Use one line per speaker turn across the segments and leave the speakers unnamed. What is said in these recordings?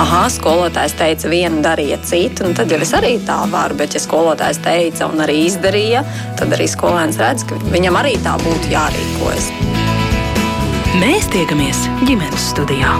ah, skolotājs teica, vienu darīja citu, un tad jau es arī tā varu. Bet, ja skolotājs teica un arī izdarīja, tad arī skolēns redz, ka viņam arī tā būtu jārīkojas.
Mēs tiekamies ģimenes studijā.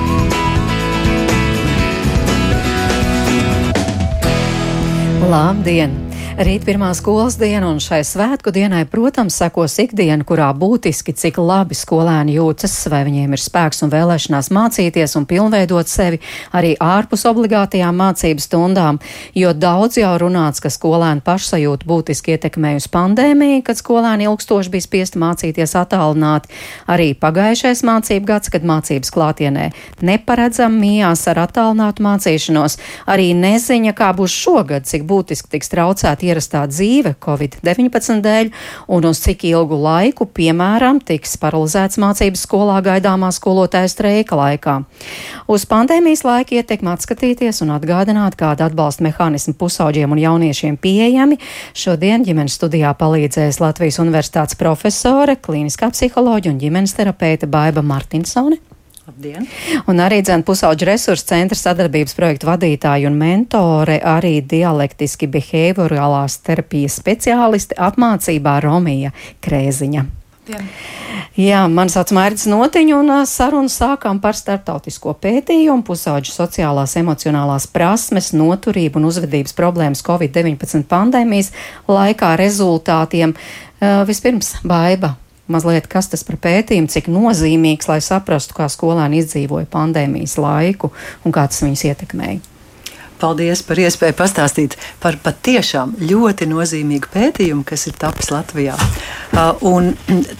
Labdien! Rīt pirmā skolas diena, un šai svētku dienai, protams, sekos ikdiena, kurā būtiski, cik labi skolēni jūtas, vai viņiem ir spēks un vēlēšanās mācīties un pilnveidot sevi arī ārpus obligātajām mācību stundām, jo daudz jau runāts, ka skolēni pašsajūta būtiski ietekmējusi pandēmiju, kad skolēni ilgstoši bija spiesti mācīties attālināti. Arī pagājušais mācību gads, kad mācības klātienē neparedzam mījās ar attālinātu mācīšanos, arī neziņa, kā būs šogad, cik būtiski tiks traucēt apdraudēta ierastā dzīve Covid-19 dēļ un uz cik ilgu laiku, piemēram, tiks paralizēts mācības skolā gaidāmā skolotāja streika laikā. Uz pandēmijas laika ietekmi atskatīties un atgādināt, kāda atbalsta mehānismi pusauģiem un jauniešiem pieejami. Šodien ģimenes studijā palīdzēs Latvijas Universitātes profesore, klīniskā psiholoģija un ģimenes terapeite Baiba Martinsone.
Labdien!
Un arī dzēna pusauģu resursu centra sadarbības projektu vadītāja un mentore, arī dialektiski behaviorālās terapijas speciālisti apmācībā Romija Krēziņa. Dien. Jā, man sauc Mērķis Notiņu un sarunu sākām par startautisko pētījumu, pusauģu sociālās, emocionālās prasmes, noturību un uzvedības problēmas Covid-19 pandēmijas laikā rezultātiem. Uh, vispirms, Baiba, mazliet, kas tas par pētījumu, cik nozīmīgs, lai saprastu, kā skolēni izdzīvoja pandēmijas laiku un kā tas viņus ietekmēja.
Paldies par iespēju pastāstīt par patiešām ļoti nozīmīgu pētījumu, kas ir tapis Latvijā. Uh, un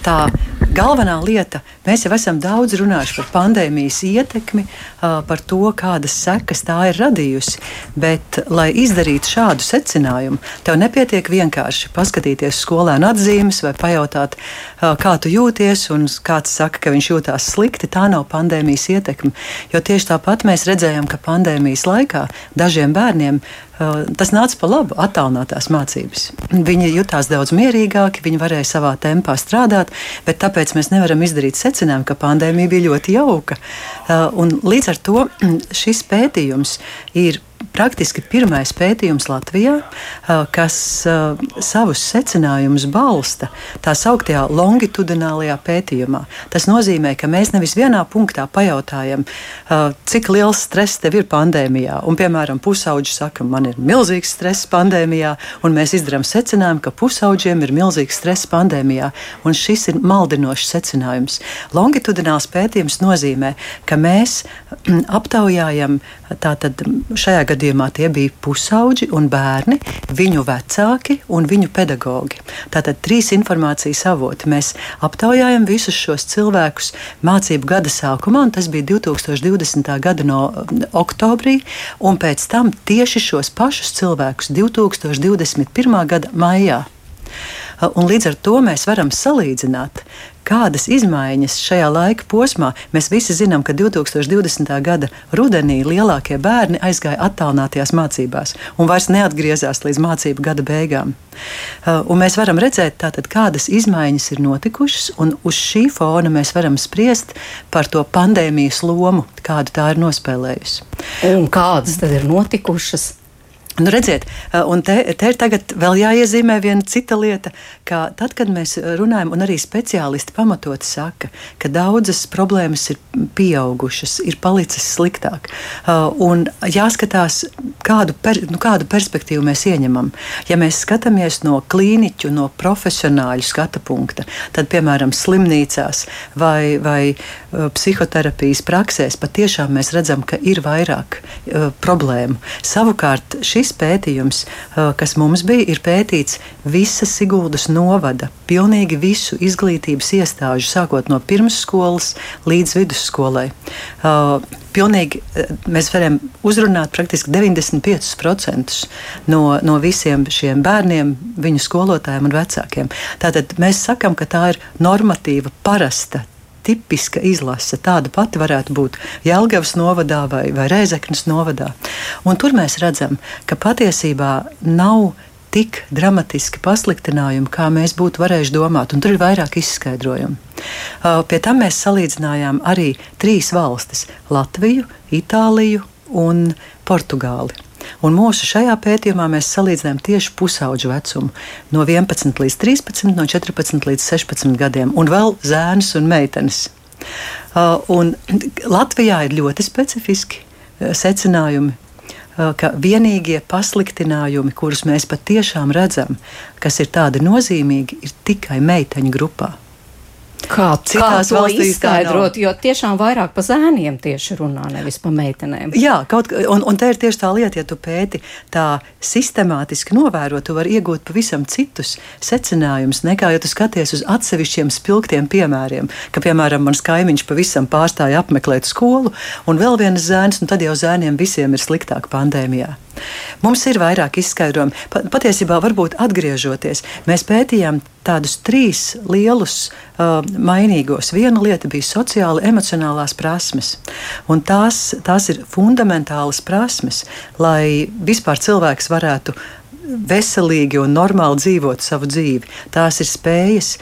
tā galvenā lieta, mēs jau esam daudz runājuši par pandēmijas ietekmi, par to, kādas sekas tā ir radījusi. Bet, lai izdarītu šādu secinājumu, tev nepietiek vienkārši paskatīties skolēnu atzīmes vai pajautāt, kā tu jūties, un kāds saka, ka viņš jūtās slikti. Tā nav pandēmijas ietekme. Jo tieši tāpat mēs redzējām, ka pandēmijas laikā dažiem bērniem Eh, tas nāca pa labu attālinātās mācības. Viņi jutās daudz mierīgāki, viņi varēja savā tempā strādāt, bet tāpēc mēs nevaram izdarīt secinājumu, ka pandēmija bija ļoti jauka. Eh, un līdz ar to šis pētījums ir praktiski pirmais pētījums Latvijā, kas savus secinājumus balsta tā sauktajā longitudinālajā pētījumā. Tas nozīmē, ka mēs nevis vienā punktā pajautājam, cik liels stress tev ir pandēmijā, un, piemēram, pusauģis saka, man ir milzīgs stress pandēmijā, un mēs izdarām secinājumu, ka pusauģiem ir milzīgs stress pandēmijā, un šis ir maldinošs secinājums. Longitudināls pētījums nozīmē, ka mēs aptaujājam tātad šajā gadījumā tie bija pusauģi un bērni, viņu vecāki un viņu pedagogi. Tātad trīs informācijas avoti. Mēs aptaujājam visus šos cilvēkus mācību gada sākumā, un tas bija 2020. gada no oktobrī, un pēc tam tieši šos pašus cilvēkus 2021. gada maijā. Un līdz ar to mēs varam salīdzināt, kādas izmaiņas šajā laika posmā. Mēs visi zinām, ka 2020. gada rudenī lielākie bērni aizgāja attālinātajās mācībās un vairs neatgriezās līdz mācību gada beigām. Uh, un mēs varam redzēt, tātad, kādas izmaiņas ir notikušas, un uz šī fona mēs varam spriest par to pandēmijas lomu, kādu tā ir nospēlējusi.
Un kādas tad ir notikušas?
Nu, redziet, un te, te ir tagad vēl jāiezīmē viena cita lieta, ka tad, kad mēs runājam, un arī speciālisti pamatot saka, ka daudzas problēmas ir pieaugušas, ir palicis sliktāk, un jāskatās, kādu, per, nu, kādu perspektīvu mēs ieņemam. Ja mēs skatāmies no klīniķu, no profesionāļu skata punkta, tad, piemēram, slimnīcās vai, vai psihoterapijas praksēs patiešām mēs redzam, ka ir vairāk problēmu. Savukārt, šis šis pētījums, kas mums bija, ir pētīts visas Siguldas novada, pilnīgi visu izglītības iestāžu, sākot no pirmsskolas līdz vidusskolai. Pilnīgi mēs varam uzrunāt praktiski 95% no, no visiem šiem bērniem, viņu skolotājiem un vecākiem. Tātad mēs sakām, ka tā ir normatīva, parasta tipiska izlase. Tāda pati varētu būt Jālgavas novadā vai, vai Reizeknas novadā. Un tur mēs redzam, ka patiesībā nav tik dramatiski pasliktinājumi, kā mēs būtu varējuši domāt, un tur ir vairāk izskaidrojumu. Pie tam mēs salīdzinājām arī trīs valstis - Latviju, Itāliju un Portugāli. Un mūsu šajā pētījumā mēs salīdzinām tieši pusauģu vecumu, no 11 līdz 13, no 14 līdz 16 gadiem, un vēl zēnus un meitenes. Uh, un Latvijā ir ļoti specifiski uh, secinājumi. Uh, ka vienīgie pasliktinājumi, kurus mēs patiešām redzam, kas ir tādi nozīmīgi, ir tikai meiteņu grupā.
Kā citās kā valstīs izskaidrot, jo tiešām vairāk pa zēniem tieši runā, nevis pa meitenēm.
Jā, kaut, un, un te ir tieši tā lieta, ja tu pēti tā sistemātiski novērot, tu vari iegūt pavisam citus secinājumus, nekā ja tu skaties uz atsevišķiem spilgtiem piemēriem, ka, piemēram, mans kaimiņš pavisam pārstāja apmeklēt skolu, un vēl viens zēns, un tad jau zēniem visiem ir sliktāk pandēmijā. Mums ir vairāk izskaidrojumu. Patiesībā, varbūt atgriežoties, mēs pētījām tādus trīs lielus uh, mainīgos. Viena lieta bija sociāla, emocionālās prasmes. Un tās, tās ir fundamentālas prasmes, lai vispār cilvēks varētu veselīgi un normāli dzīvot savu dzīvi. Tās ir spējas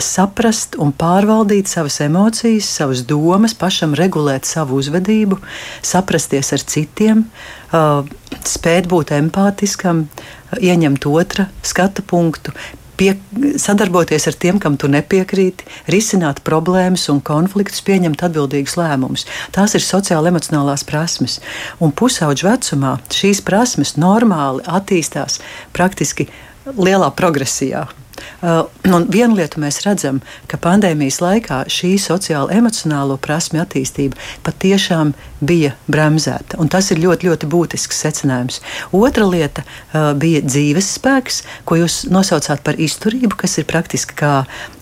saprast un pārvaldīt savas emocijas, savas domas, pašam regulēt savu uzvedību, saprasties ar citiem, spēt būt empātiskam, ieņemt otra skatu punktu. Pie, sadarboties ar tiem, kam tu nepiekrīti, risināt problēmas un konfliktus, pieņemt atbildīgus lēmumus. Tās ir sociāli emocionālās prasmes. Un pusauģu vecumā šīs prasmes normāli attīstās praktiski lielā progresijā. Uh, un vienu lietu mēs redzam, ka pandēmijas laikā šī sociāla emocionālo prasme attīstība patiešām bija bremzēta. Tas ir ļoti, ļoti būtisks secinājums. Otra lieta uh, bija dzīves spēks, ko jūs nosaucāt par izturību, kas ir praktiski kā,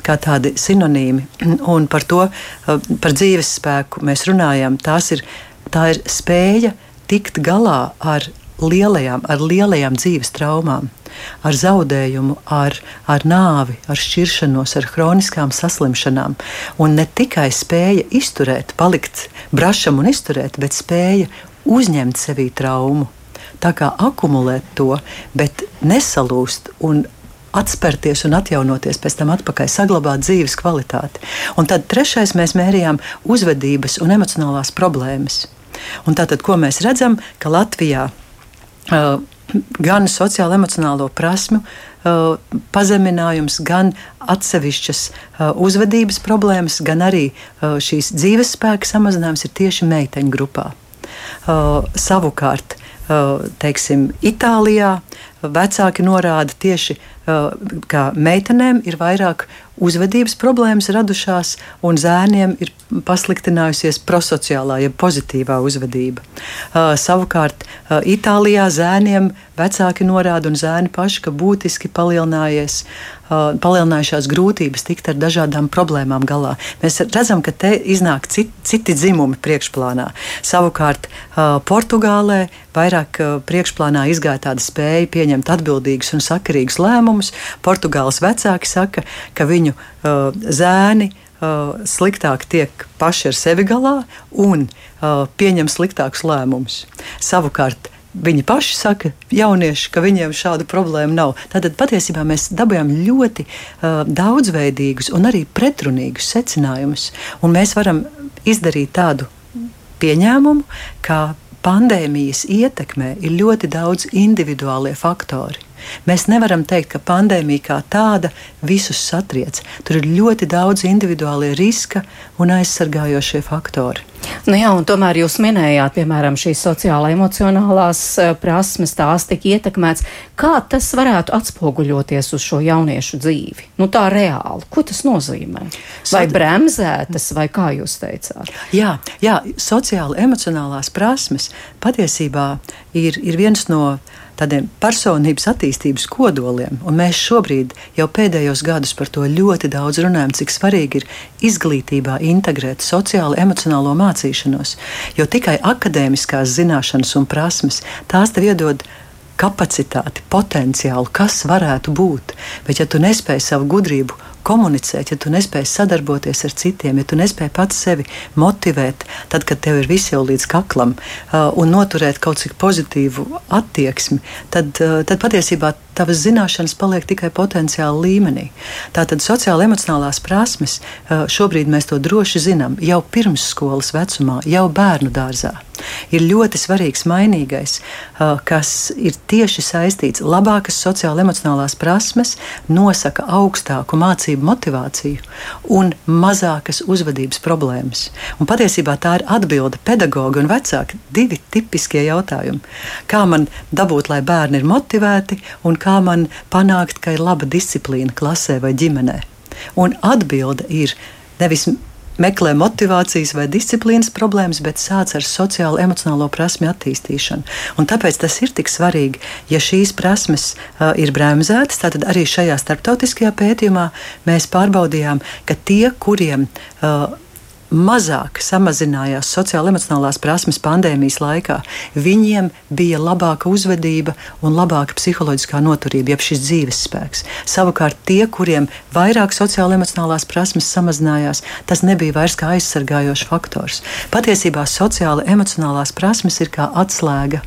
kā tādi sinonīmi. Un par to, uh, par dzīves spēku mēs runājam. Ir, tā ir spēja tikt galā ar lielajām, ar lielajām dzīves traumām ar zaudējumu, ar, ar nāvi, ar šķiršanos, ar chroniskām saslimšanām. Un ne tikai spēja izturēt, palikt brašam un izturēt, bet spēja uzņemt sevī traumu. Tā kā akumulēt to, bet nesalūst un atspērties un atjaunoties, pēc tam atpakaļ saglabāt dzīves kvalitāti. Un tad trešais mēs mērījām uzvedības un emocionālās problēmas. Un tātad, ko mēs redzam, ka Latvijā uh, gan sociālo emocionālo prasmu uh, pazeminājums, gan atsevišķas uh, uzvedības problēmas, gan arī uh, šīs dzīves spēka samazinājums ir tieši meiteņu grupā. Uh, savukārt, uh, teiksim, Itālijā vecāki norāda tieši, uh, ka meitenēm ir vairāk uzvedības problēmas radušās, un zēniem ir pasliktinājusies prosociālā, jeb pozitīvā uzvedība. Uh, savukārt uh, Itālijā zēniem vecāki norāda un zēni paši, ka būtiski palielinājies palielinājušās grūtības tikt ar dažādām problēmām galā. Mēs redzam, ka te iznāk citi, citi dzimumi priekšplānā. Savukārt uh, Portugālē vairāk uh, priekšplānā izgāja tāda spēja pieņemt atbildīgus un sakarīgus lēmumus. Portugāles vecāki saka, ka viņu zēni sliktāk tiek paši ar sevi galā un pieņem sliktākus lēmumus. Savukārt Viņi paši saka, jaunieši, ka viņiem šādu problēmu nav. Tātad patiesībā mēs dabūjām ļoti uh, daudzveidīgus un arī pretrunīgus secinājumus. Un mēs varam izdarīt tādu pieņēmumu, ka pandēmijas ietekmē ir ļoti daudz individuālie faktori. Mēs nevaram teikt, ka pandēmija kā tāda visus satriec. Tur ir ļoti daudz individuālie riska un aizsargājošie faktori.
Nu jā, tomēr jūs minējāt, piemēram, šīs sociālā emocionālās eh, prasmes, tās tika ietekmēts. Kā tas varētu atspoguļoties uz šo jauniešu dzīvi? Nu, tā reāli, ko tas nozīmē? Vai bremzētas, vai kā jūs teicāt?
Jā, jā sociāla emocionālās prasmes patiesībā ir, ir viens no tādiem personības attīstības kodoliem. Un mēs šobrīd jau pēdējos gadus par to ļoti daudz runājam, cik svarīgi ir izglītībā integrēt sociālo, emocionālo mācīšanos. Jo tikai akadēmiskās zināšanas un prasmes tās tev iedod kapacitāti, potenciālu, kas varētu būt. Bet, ja tu nespēj savu gudrību komunicēt, ja tu nespēj sadarboties ar citiem, ja tu nespēj pats sevi motivēt, tad, kad tev ir viss jau līdz kaklam, uh, un noturēt kaut cik pozitīvu attieksmi, tad, uh, tad patiesībā tavas zināšanas paliek tikai potenciāla līmenī. Tātad sociāla emocionālās prasmes šobrīd mēs to droši zinām jau pirmsskolas vecumā, jau bērnu dārzā. Ir ļoti svarīgs mainīgais, kas ir tieši saistīts ar labākas sociāla emocionālās prasmes, nosaka augstāku mācību motivāciju un mazākas uzvedības problēmas. Un patiesībā tā ir atbilde pedagogi un vecāki. Divi tipiskie jautājumi. Kā man dabūt, lai bērni ir motivēti, un kā man panākt, ka ir laba disciplīna klasē vai ģimenē? Un atbilde ir nevis meklē motivācijas vai disciplīnas problēmas, bet sāc ar sociālo, emocionālo prasmu attīstīšanu. Un tāpēc tas ir tik svarīgi, ja šīs prasmes uh, ir bremzētas. Tad arī šajā starptautiskajā pētījumā mēs pārbaudījām, ka tie, kuriem uh, mazāk samazinājās sociālo-emocionālās prasmes pandēmijas laikā, viņiem bija labāka uzvedība un labāka psiholoģiskā noturība, jeb šis dzīves spēks. Savukārt tie, kuriem vairāk sociālo-emocionālās prasmes samazinājās, tas nebija vairs kā aizsargājošs faktors. Patiesībā sociālo-emocionālās prasmes ir kā atslēga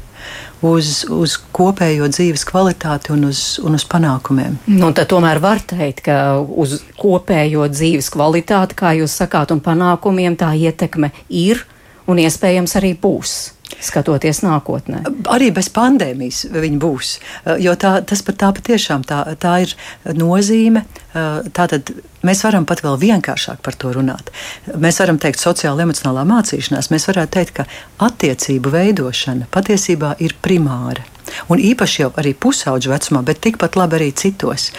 uz, uz kopējo dzīves kvalitāti un uz, un uz panākumiem.
Nu, tomēr var teikt, ka uz kopējo dzīves kvalitāti, kā jūs sakāt, un panākumiem tā ietekme ir un iespējams arī būs skatoties nākotnē.
Arī bez pandēmijas viņi būs. Jo tā, tas pat tā patiešām tā, tā ir nozīme. Tātad mēs varam pat vēl vienkāršāk par to runāt. Mēs varam teikt, sociāla emocionālā mācīšanās, mēs varētu teikt, ka attiecību veidošana patiesībā ir primāra. Un īpaši jau arī pusauģu vecumā, bet tikpat labi arī citos,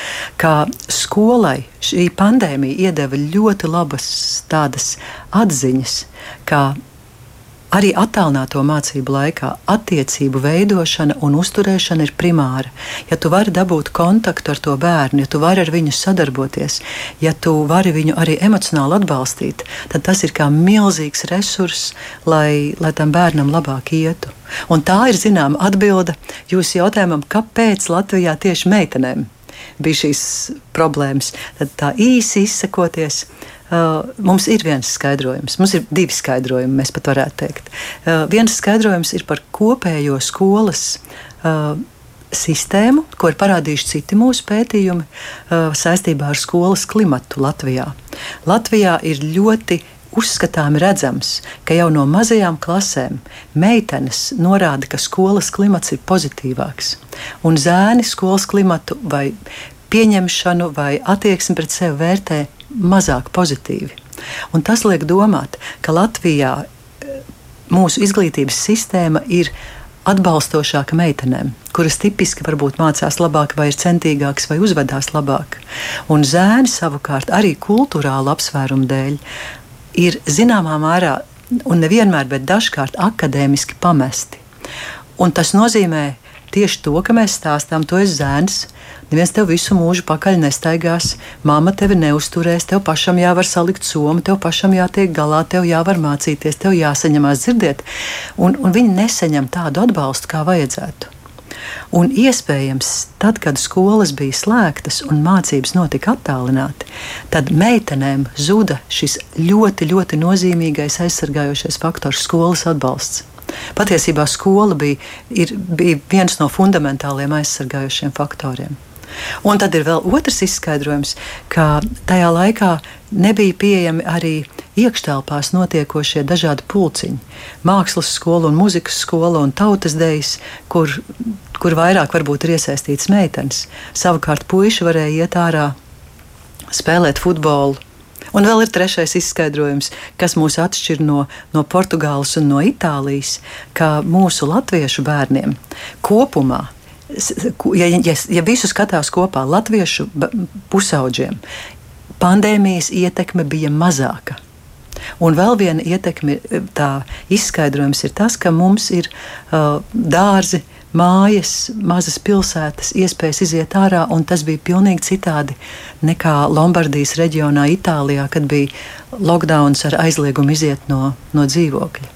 kā skolai šī pandēmija iedeva ļoti labas tādas atziņas, kā Arī attālināto mācību laikā attiecību veidošana un uzturēšana ir primāra. Ja tu vari dabūt kontaktu ar to bērnu, ja tu vari ar viņu sadarboties, ja tu vari viņu arī emocionāli atbalstīt, tad tas ir kā milzīgs resurss, lai, lai tam bērnam labāk ietu. Un tā ir zināma atbilde jūsu jautājumam, kāpēc Latvijā tieši meitenēm bija šīs problēmas. Tad tā īsi izsakoties, Uh, mums ir viens skaidrojums, mums ir divi skaidrojumi, mēs pat varētu teikt. Uh, viens skaidrojums ir par kopējo skolas uh, sistēmu, ko ir parādījuši citi mūsu pētījumi uh, saistībā ar skolas klimatu Latvijā. Latvijā ir ļoti uzskatām redzams, ka jau no mazajām klasēm meitenes norāda, ka skolas klimats ir pozitīvāks, un zēni skolas klimatu vai pieņemšanu vai attieksmi pret sevi vērtē mazāk pozitīvi. Un tas liek domāt, ka Latvijā eh, mūsu izglītības sistēma ir atbalstošāka meitenēm, kuras tipiski varbūt mācās labāk, vai ir centīgākas, vai uzvedās labāk. Un zēni savukārt arī kultūrāla apsvērumu dēļ ir zināmā mērā, un nevienmēr, bet dažkārt akadēmiski pamesti. Un tas nozīmē tieši to, ka mēs stāstām, to es zēns, Neviens tev visu mūžu pakaļ nestaigās, māma tevi neusturēs, tev pašam jāvar salikt somu, tev pašam jātiek galā, tev jāvar mācīties, tev jāsaņemās dzirdēt, un, un viņi nesaņem tādu atbalstu, kā vajadzētu. Un iespējams, tad, kad skolas bija slēgtas un mācības notika attālināti, tad meitenēm zuda šis ļoti, ļoti nozīmīgais aizsargājošais faktors - skolas atbalsts. Patiesībā skola bija, ir, bija viens no fundamentāliem aizsargājošiem faktoriem. Un tad ir vēl otrs izskaidrojums, ka tajā laikā nebija pieejami arī iekštelpās notiekošie dažādi pulciņi. Mākslas skola, un mūzikas skola un tautas dejas, kur, kur vairāk varbūt ir iesaistīts meitenes. Savukārt puiši varēja iet ārā, spēlēt futbolu. Un vēl ir trešais izskaidrojums, kas mūs atšķir no, no Portugāles un no Itālijas, ka mūsu latviešu bērniem kopumā ja, ja, ja visu skatās kopā latviešu pusauģiem, pandēmijas ietekme bija mazāka. Un vēl viena ietekme, tā izskaidrojums ir tas, ka mums ir uh, dārzi, mājas, mazas pilsētas, iespējas iziet ārā, un tas bija pilnīgi citādi nekā Lombardijas reģionā, Itālijā, kad bija lockdowns ar aizliegumu iziet no, no dzīvokļa.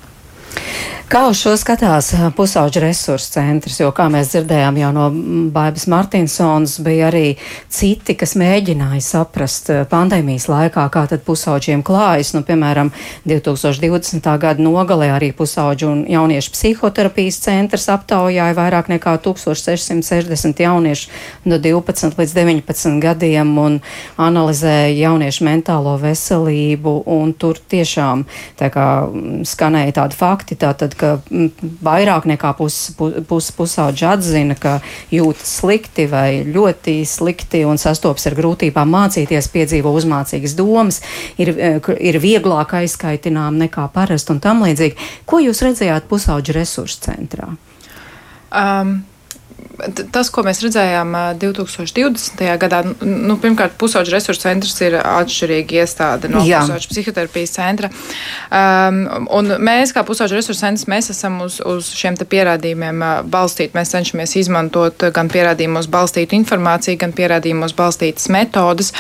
Kā uz šo skatās pusauģa resursu centrs, jo, kā mēs dzirdējām jau no Baibas Martinsons, bija arī citi, kas mēģināja saprast pandēmijas laikā, kā tad pusauģiem klājas. Nu, piemēram, 2020. gada nogalē arī pusauģu un jauniešu psihoterapijas centrs aptaujāja vairāk nekā 1660 jauniešu no 12 līdz 19 gadiem un analizēja jauniešu mentālo veselību, un tur tiešām tā kā skanēja tādi fakti, tātad, ka vairāk nekā puses pus, pusauģi atzina, ka jūtas slikti vai ļoti slikti un sastopas ar grūtībām mācīties, piedzīvo uzmācīgas domas, ir, ir vieglāk aizskaitinām nekā parasti un tam līdzīgi. Ko jūs redzējāt pusauģu resursu centrā?
Um, tas, ko mēs redzējām 2020. gadā, nu, pirmkārt, pusauģu resursu centrs ir atšķirīga iestāde no Jā. pusauģu psihoterapijas centra. Um, un mēs, kā pusauģu resursu centrs, mēs esam uz, uz šiem pierādījumiem balstīti. Mēs cenšamies izmantot gan pierādījumos balstītu informāciju, gan pierādījumos balstītas metodas.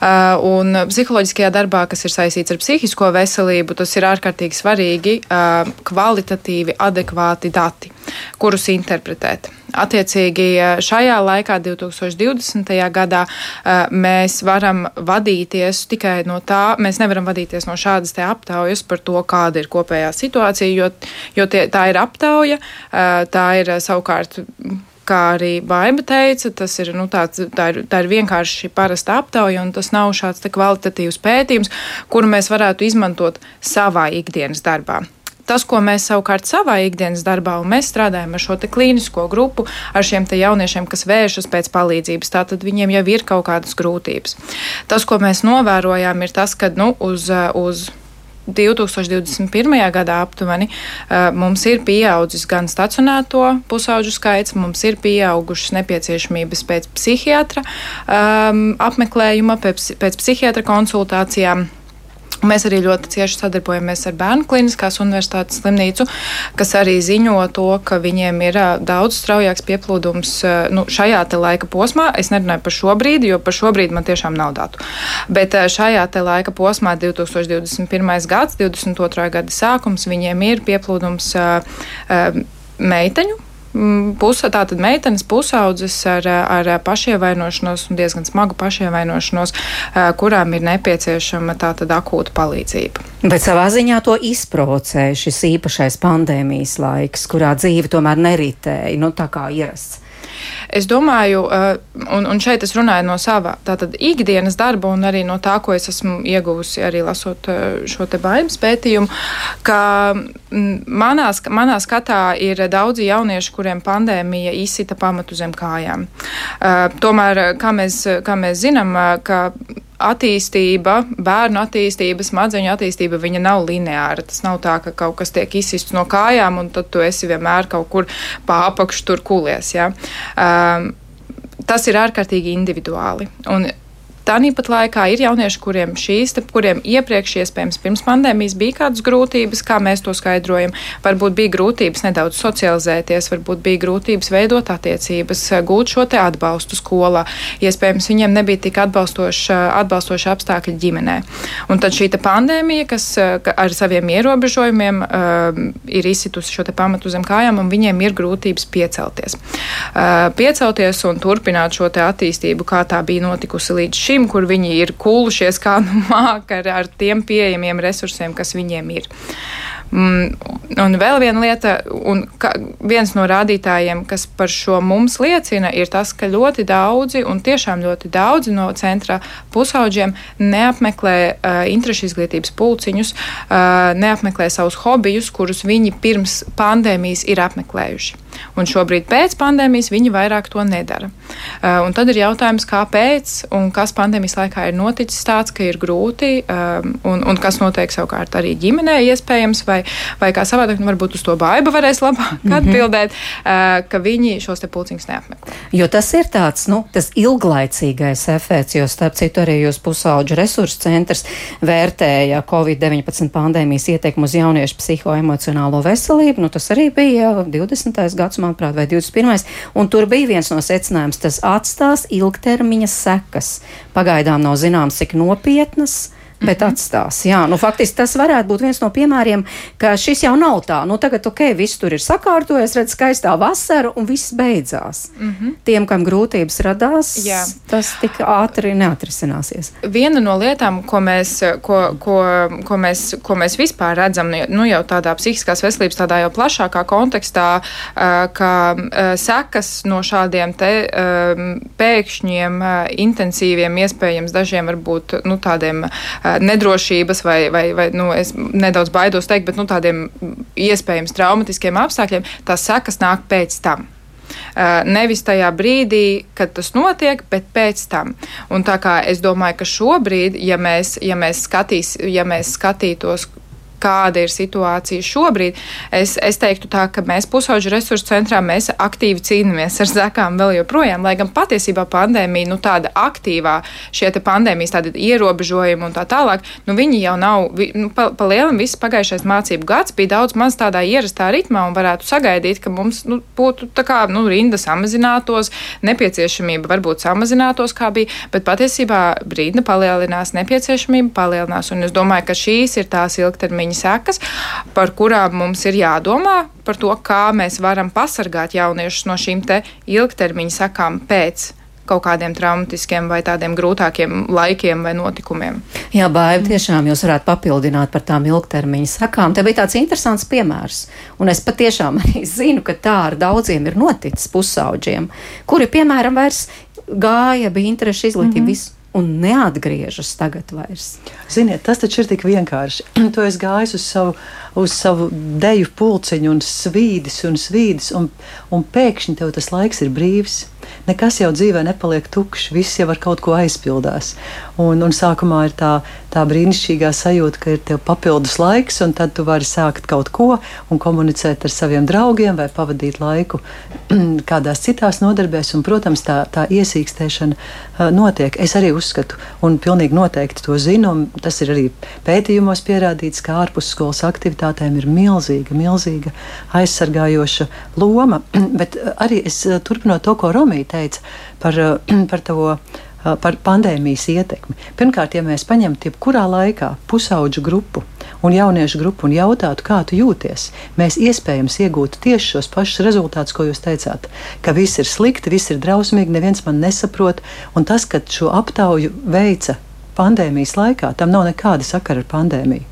Uh, un psiholoģiskajā darbā, kas ir saistīts ar psihisko veselību, tas ir ārkārtīgi svarīgi, uh, kvalitatīvi, adekvāti dati, kurus interpretēt. Attiecīgi šajā laikā, 2020. gadā, mēs varam vadīties tikai no tā, mēs nevaram vadīties no šādas aptaujas par to, kāda ir kopējā situācija, jo, jo tie, tā ir aptauja, tā ir savukārt kā arī Baiba teica, tas ir, nu, tāds, tā, ir, tā ir vienkārši parasta aptauja, un tas nav šāds kvalitatīvs pētījums, kuru mēs varētu izmantot savā ikdienas darbā. Tas, ko mēs savukārt savā ikdienas darbā, un mēs strādājam ar šo klīnisko grupu, ar šiem jauniešiem, kas vēršas pēc palīdzības, tātad viņiem jau ir kaut kādas grūtības. Tas, ko mēs novērojām, ir tas, ka nu, uz, uz 2021. gadā aptuveni mums ir pieaudzis gan stacionēto pusauģu skaits, mums ir pieaugušas nepieciešamības pēc psihiatra um, apmeklējuma, pēc, pēc psihiatra konsultācijām. Mēs arī ļoti cieši sadarbojamies ar Bērnu Kliniskās Universitātes slimnīcu, kas arī ziņo to, ka viņiem ir daudz straujāks pieplūdums nu, šajā laika posmā. Es nerunāju par šo brīdi, jo par šo brīdi man tiešām nav datu. Bet šajā laika posmā, 2021. gads, 22. gada sākums, viņiem ir pieplūdums meiteņu Puse, tātad meitenes pusaudzes ar, ar pašievainošanos un diezgan smagu pašievainošanos, kurām ir nepieciešama tātad akūta palīdzība.
Bet savā ziņā to izprovocēja šis īpašais pandēmijas laiks, kurā dzīve tomēr neritēja, nu tā kā ierasts.
Es domāju, uh, un, un šeit es runāju no sava tātad ikdienas darba un arī no tā, ko es esmu ieguvusi arī lasot uh, šo te bailes pētījumu, ka mm, manā, manā skatā ir daudzi jaunieši, kuriem pandēmija izsita pamatu zem kājām. Uh, tomēr, kā mēs, kā mēs zinām, ka attīstība, bērnu attīstība, smadzeņu attīstība, viņa nav lineāra. Tas nav tā, ka kaut kas tiek izsists no kājām, un tad tu esi vienmēr kaut kur pa apakšu tur kulies. Ja? Um, tas ir ārkārtīgi individuāli. Un Tāpat laikā ir jaunieši, kuriem šīs, kuriem iepriekš, iespējams, pirms pandēmijas bija kādas grūtības, kā mēs to skaidrojam. Varbūt bija grūtības nedaudz socializēties, varbūt bija grūtības veidot attiecības, gūt šo atbalstu skolā. Iespējams, viņiem nebija tik atbalstoši, atbalstoši apstākļi ģimenē. Un tad šī pandēmija, kas ar saviem ierobežojumiem uh, ir izsitusi šo pamatu zem kājām, un viņiem ir grūtības piecelties. Uh, piecelties un turpināt šo attīstību, kā tā bija notikusi līdz šim šim, kur viņi ir kūlušies kā nu māk ar, ar tiem pieejamiem resursiem, kas viņiem ir. Mm, un vēl viena lieta, un ka, viens no rādītājiem, kas par šo mums liecina, ir tas, ka ļoti daudzi, un tiešām ļoti daudzi no centra pusauģiem neapmeklē uh, interešu izglītības pulciņus, uh, neapmeklē savus hobijus, kurus viņi pirms pandēmijas ir apmeklējuši. Un šobrīd pēc pandēmijas viņi vairāk to nedara. Uh, un tad ir jautājums, kāpēc un kas pandēmijas laikā ir noticis tāds, ka ir grūti um, un, un kas notiek savukārt arī ģimenē iespējams, vai, vai kā savādāk, nu, varbūt uz to baiba varēs labāk mm -hmm. atbildēt, uh, ka viņi šos te pulciņus neapmeklē.
Jo tas ir tāds, nu, tas ilglaicīgais efekts, jo starp citu arī jūs pusauģu resursu centrs vērtēja Covid-19 pandēmijas ietekmu uz jauniešu psihoemocionālo veselību, nu tas arī bija 20. gads gads, manuprāt, vai 21. Un tur bija viens no secinājums, tas atstās ilgtermiņa sekas. Pagaidām nav zināms, cik nopietnas bet mm -hmm. atstās. Jā, nu, faktiski tas varētu būt viens no piemēriem, ka šis jau nav tā. Nu, tagad, ok, viss tur ir sakārtojies, redz, skaistā vasara un viss beidzās. Mm -hmm. Tiem, kam grūtības radās, Jā. tas tik ātri neatrisināsies.
Viena no lietām, ko mēs, ko, ko, ko mēs, ko mēs vispār redzam, nu, jau tādā psihiskās veselības, tādā jau plašākā kontekstā, ka sekas no šādiem te pēkšņiem, intensīviem, iespējams, dažiem varbūt nu, tādiem nedrošības vai, vai, vai nu, es nedaudz baidos teikt, bet nu, tādiem iespējams traumatiskiem apstākļiem, tās sekas nāk pēc tam. Nevis tajā brīdī, kad tas notiek, bet pēc tam. Un tā kā es domāju, ka šobrīd, ja mēs, ja mēs, skatīs, ja mēs skatītos, kāda ir situācija šobrīd, es, es teiktu tā, ka mēs pusauģu resursu centrā mēs aktīvi cīnāmies ar zekām vēl joprojām, lai gan patiesībā pandēmija, nu tāda aktīvā šie te pandēmijas tādi ierobežojumi un tā tālāk, nu viņi jau nav, vi, nu, pa, pa lielam viss pagājušais mācību gads bija daudz maz tādā ierastā ritmā un varētu sagaidīt, ka mums nu, būtu tā kā, nu, rinda samazinātos, nepieciešamība varbūt samazinātos, kā bija, bet patiesībā rinda palielinās, nepieciešamība palielinās, un es domāju, ka šīs ir tās ilgtermiņa ilgtermiņa sekas, par kurām mums ir jādomā par to, kā mēs varam pasargāt jauniešus no šīm ilgtermiņa sekām pēc kaut kādiem traumatiskiem vai tādiem grūtākiem laikiem vai notikumiem.
Jā, baiva tiešām jūs varētu papildināt par tām ilgtermiņa sakām. Te bija tāds interesants piemērs, un es patiešām arī zinu, ka tā ar daudziem ir noticis pusauģiem, kuri, piemēram, vairs gāja, bija interešu izglītība, mm -hmm. Un neatgriežas tagad vairs.
Ziniet, tas taču ir tik vienkārši. tu esi gājis uz savu, uz savu deju pulciņu un svīdis un svīdis, un, un pēkšņi tev tas laiks ir brīvs nekas jau dzīvē nepaliek tukšs, viss jau ar kaut ko aizpildās. Un, un sākumā ir tā, tā brīnišķīgā sajūta, ka ir tev papildus laiks, un tad tu vari sākt kaut ko un komunicēt ar saviem draugiem vai pavadīt laiku kādās citās nodarbēs. Un, protams, tā, tā iesīkstēšana uh, notiek. Es arī uzskatu, un pilnīgi noteikti to zinu, tas ir arī pētījumos pierādīts, ka ārpusskolas aktivitātēm ir milzīga, milzīga aizsargājoša loma. Bet arī es turpinot to, ko Romija teica par, par to par pandēmijas ietekmi. Pirmkārt, ja mēs paņemtu jebkurā laikā pusauģu grupu un jauniešu grupu un jautātu, kā tu jūties, mēs iespējams iegūtu tieši šos pašus rezultātus, ko jūs teicāt. Ka viss ir slikti, viss ir drausmīgi, neviens man nesaprot. Un tas, ka šo aptauju veica pandēmijas laikā, tam nav nekāda sakara ar pandēmiju.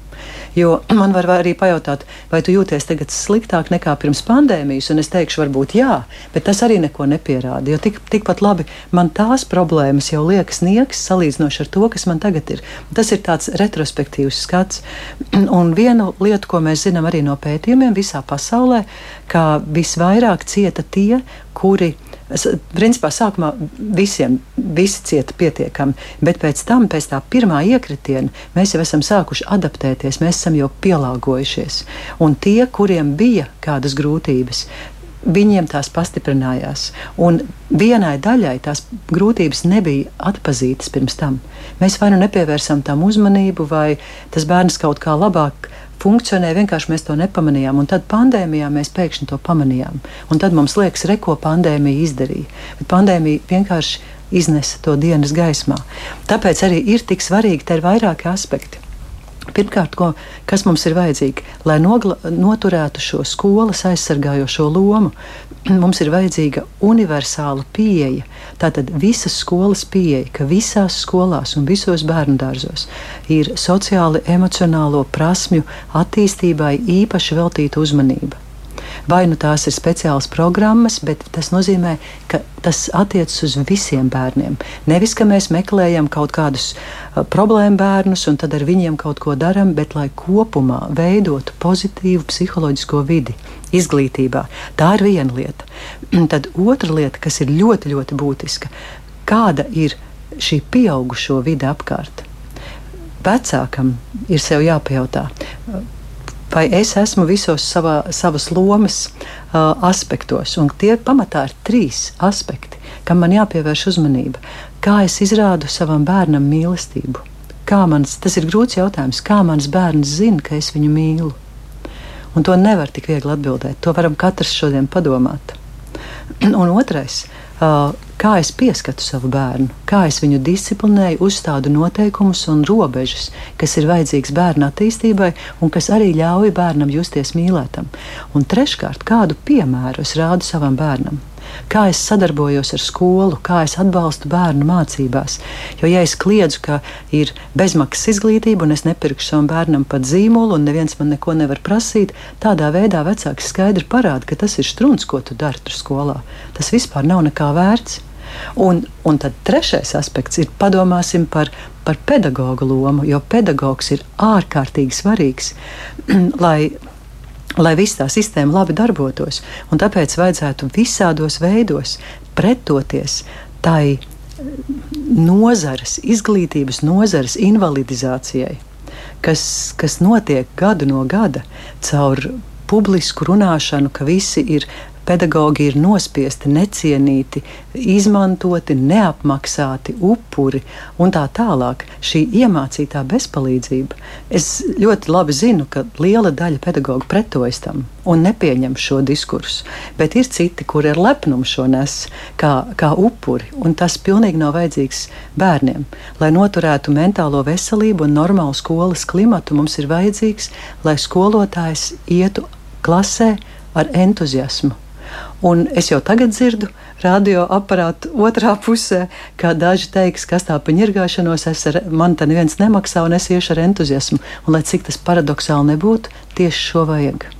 Jo man var arī pajautāt, vai tu jūties tagad sliktāk nekā pirms pandēmijas, un es teikšu, varbūt jā, bet tas arī neko nepierāda. Jo tik, tikpat labi man tās problēmas jau liekas niekas salīdzinoši ar to, kas man tagad ir. Tas ir tāds retrospektīvs skats. Un viena lieta, ko mēs zinām arī no pētījumiem visā pasaulē, ka visvairāk cieta tie, kuri Es, principā sākumā visiem visi cieta pietiekami, bet pēc tam, pēc tā pirmā iekritiena, mēs jau esam sākuši adaptēties, mēs esam jau pielāgojušies. Un tie, kuriem bija kādas grūtības, viņiem tās pastiprinājās. Un vienai daļai tās grūtības nebija atpazītas pirms tam. Mēs vai nu nepievērsām tam uzmanību, vai tas bērns kaut kā labāk funkcionē, vienkārši mēs to nepamanījām. Un tad pandēmijā mēs pēkšņi to pamanījām. Un tad mums liekas, re, ko pandēmija izdarīja. Bet pandēmija vienkārši iznesa to dienas gaismā. Tāpēc arī ir tik svarīgi, te ir vairāki aspekti. Pirmkārt, ko, kas mums ir vajadzīgi, lai nogla, noturētu šo skolas aizsargājošo lomu, mums ir vajadzīga universāla pieeja. Tātad visas skolas pieeja, ka visās skolās un visos bērnu dārzos ir sociāli emocionālo prasmju attīstībai īpaši veltīta uzmanība. Vai nu tās ir speciālas programmas, bet tas nozīmē, ka tas attiecas uz visiem bērniem. Nevis, ka mēs meklējam kaut kādus uh, problēmu bērnus un tad ar viņiem kaut ko darām, bet lai kopumā veidotu pozitīvu psiholoģisko vidi izglītībā. Tā ir viena lieta. Tad otra lieta, kas ir ļoti, ļoti būtiska, kāda ir šī pieaugušo vide apkārt. Vecākam ir sev jāpajautā, vai es esmu visos savā, savas lomas uh, aspektos. Un tie pamatā ir trīs aspekti, kam man jāpievērš uzmanība. Kā es izrādu savam bērnam mīlestību? Mans, tas ir grūts jautājums, kā mans bērns zina, ka es viņu mīlu. Un to nevar tik viegli atbildēt. To varam katrs šodien padomāt. Un otrais, kā es pieskatu savu bērnu, kā es viņu disciplinēju, uzstādu noteikumus un robežas, kas ir vajadzīgs bērna attīstībai un kas arī ļauj bērnam justies mīlētam. Un treškārt, kādu piemēru es rādu savam bērnam kā es sadarbojos ar skolu, kā es atbalstu bērnu mācībās. Jo, ja es kliedzu, ka ir bezmaksas izglītība un es nepirkšu savam bērnam pat zīmolu, un neviens man neko nevar prasīt, tādā veidā vecāks skaidri parāda, ka tas ir strūns, ko tu dari tur skolā. Tas vispār nav nekā vērts. Un, un tad trešais aspekts ir padomāsim par, par pedagoģa lomu, jo pedagogs ir ārkārtīgi svarīgs, lai lai viss tā sistēma labi darbotos. Un tāpēc vajadzētu visādos veidos pretoties tai nozares, izglītības nozares invalidizācijai, kas, kas notiek gadu no gada caur publisku runāšanu, ka visi ir pedagogi ir nospiesti, necienīti, izmantoti, neapmaksāti, upuri un tā tālāk. Šī iemācītā bezpalīdzība. Es ļoti labi zinu, ka liela daļa pedagoģu pretojas tam un nepieņem šo diskursu, bet ir citi, kuri ar lepnumu šo nes kā, kā upuri, un tas pilnīgi nav vajadzīgs bērniem. Lai noturētu mentālo veselību un normālu skolas klimatu, mums ir vajadzīgs, lai skolotājs ietu klasē ar entuziasmu Un es jau tagad dzirdu radioaparātu otrā pusē, kā daži teiks, kas tā pa ņirgāšanos, es ar, man te neviens nemaksā un es iešu ar entuziasmu. Un lai cik tas paradoxāli nebūtu, tieši šo vajag.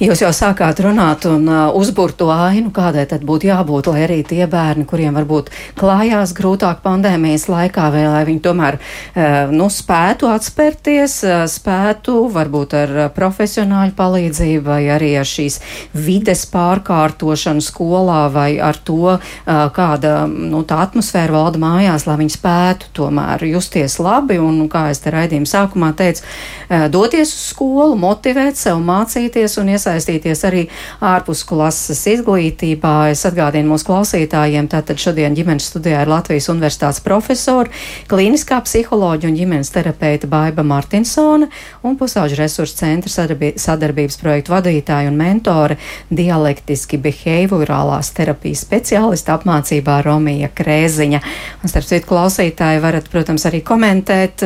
Jūs jau sākāt runāt un uh, uzbūrt to ainu, kādai tad būtu jābūt, lai arī tie bērni, kuriem varbūt klājās grūtāk pandēmijas laikā, vai lai viņi tomēr uh, nu, spētu atspērties, uh, spētu varbūt ar uh, profesionāļu palīdzību vai arī ar šīs vides pārkārtošanu skolā vai ar to, uh, kāda nu, tā atmosfēra valda mājās, lai viņi spētu tomēr justies labi un, kā es te raidījuma sākumā teicu, uh, doties uz skolu, motivēt sev mācīties mācīties un iesaistīties arī ārpus klases izglītībā. Es atgādinu mūsu klausītājiem, tātad šodien ģimenes studijā ir Latvijas universitātes profesori, klīniskā psiholoģa un ģimenes terapeita Baiba Martinsone un pusauģu resursu centra sadarbības projektu vadītāja un mentore dialektiski behaviorālās terapijas speciālista apmācībā Romija Krēziņa. Un starp citu klausītāji varat, protams, arī komentēt,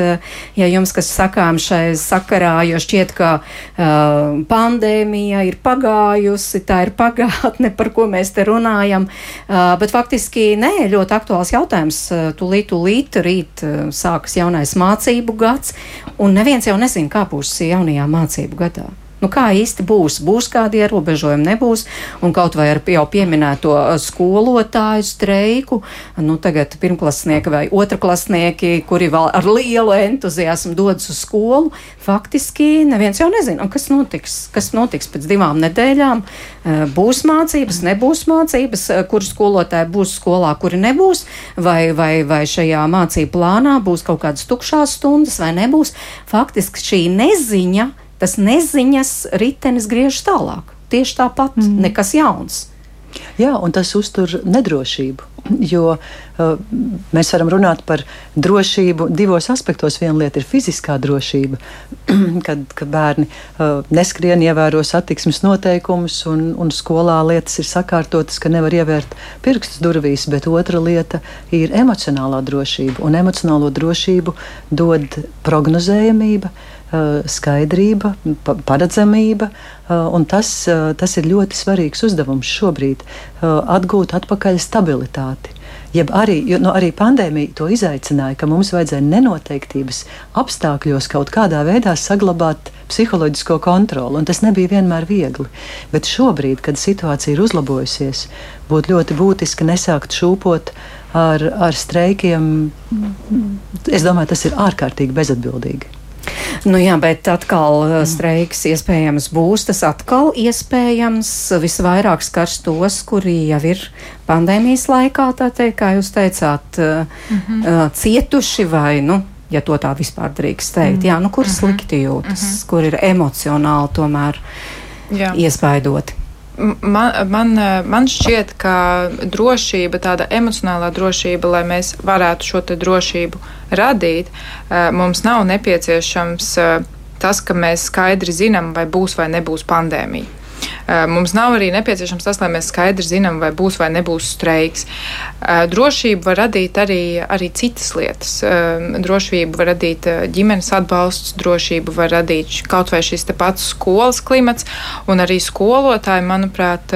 ja jums kas sakām šai sakarā, jo šķiet, ka uh, pandēmija pandēmija ir pagājusi, tā ir pagātne, par ko mēs te runājam. Uh, bet faktiski nē, ļoti aktuāls jautājums. Uh, tūlīt, tūlīt, rīt uh, sākas jaunais mācību gads, un neviens jau nezina, kā būs jaunajā mācību gadā. Nu, kā īsti būs? Būs kādi ierobežojumi, nebūs. Un kaut vai ar jau pieminēto uh, skolotāju streiku, nu, tagad pirmklasnieki vai otrklasnieki, kuri vēl ar lielu entuziasmu dodas uz skolu, faktiski neviens jau nezina, kas notiks. Kas notiks pēc divām nedēļām? Uh, būs mācības, nebūs mācības, uh, kur skolotāji būs skolā, kuri nebūs, vai, vai, vai šajā mācību plānā būs kaut kādas tukšās stundas vai nebūs. Faktiski šī neziņa tas neziņas ritenis griež tālāk. Tieši tāpat, mm. nekas jauns.
Jā, un tas uztur nedrošību. Jo uh, mēs varam runāt par drošību divos aspektos. Viena lieta ir fiziskā drošība, kad, kad bērni uh, neskrien, ievēro satiksmes noteikumus, un, un skolā lietas ir sakārtotas, ka nevar ievērt pirkstus durvīs. Bet otra lieta ir emocionālā drošība, un emocionālo drošību dod prognozējamība. Uh, skaidrība, paredzamība, eh, un tas, eh, tas ir ļoti svarīgs uzdevums šobrīd - atgūt atpakaļ stabilitāti. Jeb arī, jo, nu, arī pandēmija to izaicināja, ka mums vajadzēja nenoteiktības apstākļos kaut kādā veidā saglabāt psiholoģisko kontroli, un tas nebija vienmēr viegli. Bet šobrīd, kad situācija ir uzlabojusies, būtu ļoti būtiski nesākt šūpot ar, ar streikiem. Es domāju, tas ir ārkārtīgi bezatbildīgi.
Nu jā, bet atkal uh, streiks iespējams būs. Tas atkal iespējams visvairāk skars tos, kuri jau ir pandēmijas laikā, tā teikt, kā jūs teicāt, mm -hmm. cietuši vai, nu, ja to tā vispār drīkst teikt, mm. jā, nu, kur mm -hmm. slikti jūtas, mm -hmm. kur ir emocionāli tomēr jā. iespaidoti.
Man, man, man šķiet, ka drošība, tāda emocionālā drošība, lai mēs varētu šo drošību radīt, eh, mums nav nepieciešams eh, tas, ka mēs skaidri zinām, vai būs vai nebūs pandēmija. Mums nav arī nepieciešams tas, lai mēs skaidri zinām, vai būs vai nebūs streiks. Drošību var radīt arī, arī citas lietas. Drošību var radīt ģimenes atbalsts, drošību var radīt kaut vai šis pats skolas klimats, un arī skolotāji, manuprāt,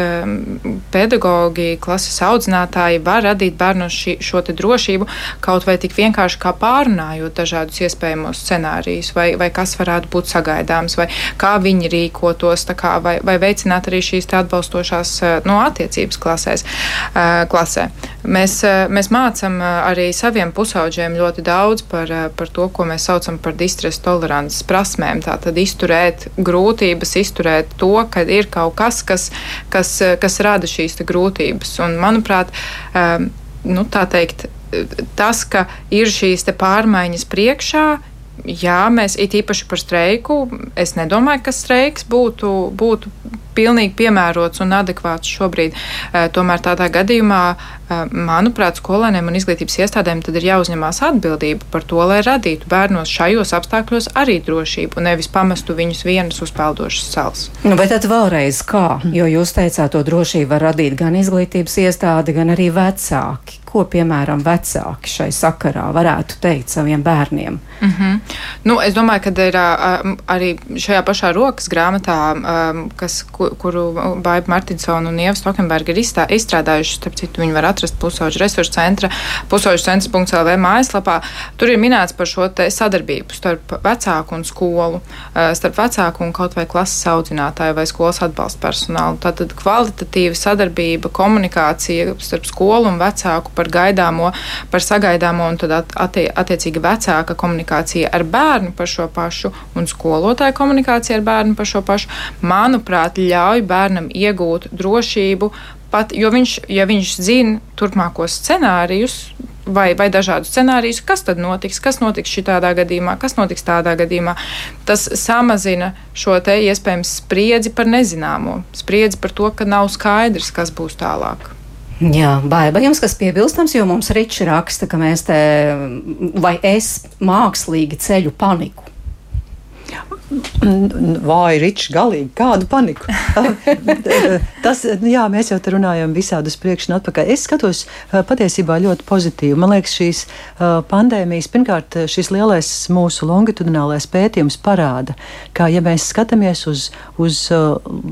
pedagogi, klases audzinātāji var radīt bērnos šī, šo drošību kaut vai tik vienkārši kā pārunājot dažādus iespējamos scenārijus, vai, vai kas varētu būt sagaidāms, vai kā viņi rīkotos, kā, vai, vai veicināt arī šīs atbalstošās no attiecības klasēs, klasē. Mēs, mēs mācām arī saviem pusauģiem ļoti daudz par, par to, ko mēs saucam par distresa tolerances prasmēm. Tātad izturēt grūtības, izturēt to, ka ir kaut kas, kas, kas, kas rada šīs grūtības. Un, manuprāt, nu, tā teikt, tas, ka ir šīs pārmaiņas priekšā, jā, mēs it īpaši par streiku. Es nedomāju, ka streiks būtu, būtu pilnīgi piemērots un adekvāts šobrīd. Eh, tomēr tādā gadījumā, eh, manuprāt, skolēniem un izglītības iestādēm tad ir jāuzņemās atbildība par to, lai radītu bērnos šajos apstākļos arī drošību, nevis pamestu viņus vienus uz peldošas salas.
Nu, bet tad vēlreiz kā? Jo jūs teicāt, to drošību var radīt gan izglītības iestāde, gan arī vecāki. Ko, piemēram, vecāki šai sakarā varētu teikt saviem bērniem?
Mm -hmm. nu, es domāju, ka ir arī šajā pašā rokas grāmatā, kas, kuru Baiba Martinsona un Ieva Stokenberga ir izstrādājuši. Starp citu, viņi var atrast pusauģu resursu centra, pusauģu centrs.lv mājaslapā. Tur ir minēts par šo sadarbību starp vecāku un skolu, starp vecāku un kaut vai klases audzinātāju vai skolas atbalsta personālu. Tātad kvalitatīva sadarbība, komunikācija starp skolu un vecāku par gaidāmo, par sagaidāmo un tad attie, attiecīgi vecāka komunikācija ar bērnu par šo pašu un skolotāja komunikācija ar bērnu par šo pašu, manuprāt, ļauj bērnam iegūt drošību, pat, jo viņš, ja viņš zina turpmākos scenārijus, vai, vai dažādus scenārijus, kas tad notiks, kas notiks šādā gadījumā, kas notiks tādā gadījumā. Tas samazina šo te iespējams spriedzi par nezināmo, spriedzi par to, ka nav skaidrs, kas būs tālāk.
Jā, baiba jums kas piebilstams, jo mums Ričs raksta, ka mēs te vai es mākslīgi ceļu paniku.
Vai Ričs galīgi kādu paniku? Tas, jā, mēs jau te runājam visādus priekš un atpakaļ. Es skatos patiesībā ļoti pozitīvi. Man liekas, šīs pandēmijas, pirmkārt, šis lielais mūsu longitudinālais pētījums parāda, ka, ja mēs skatāmies uz, uz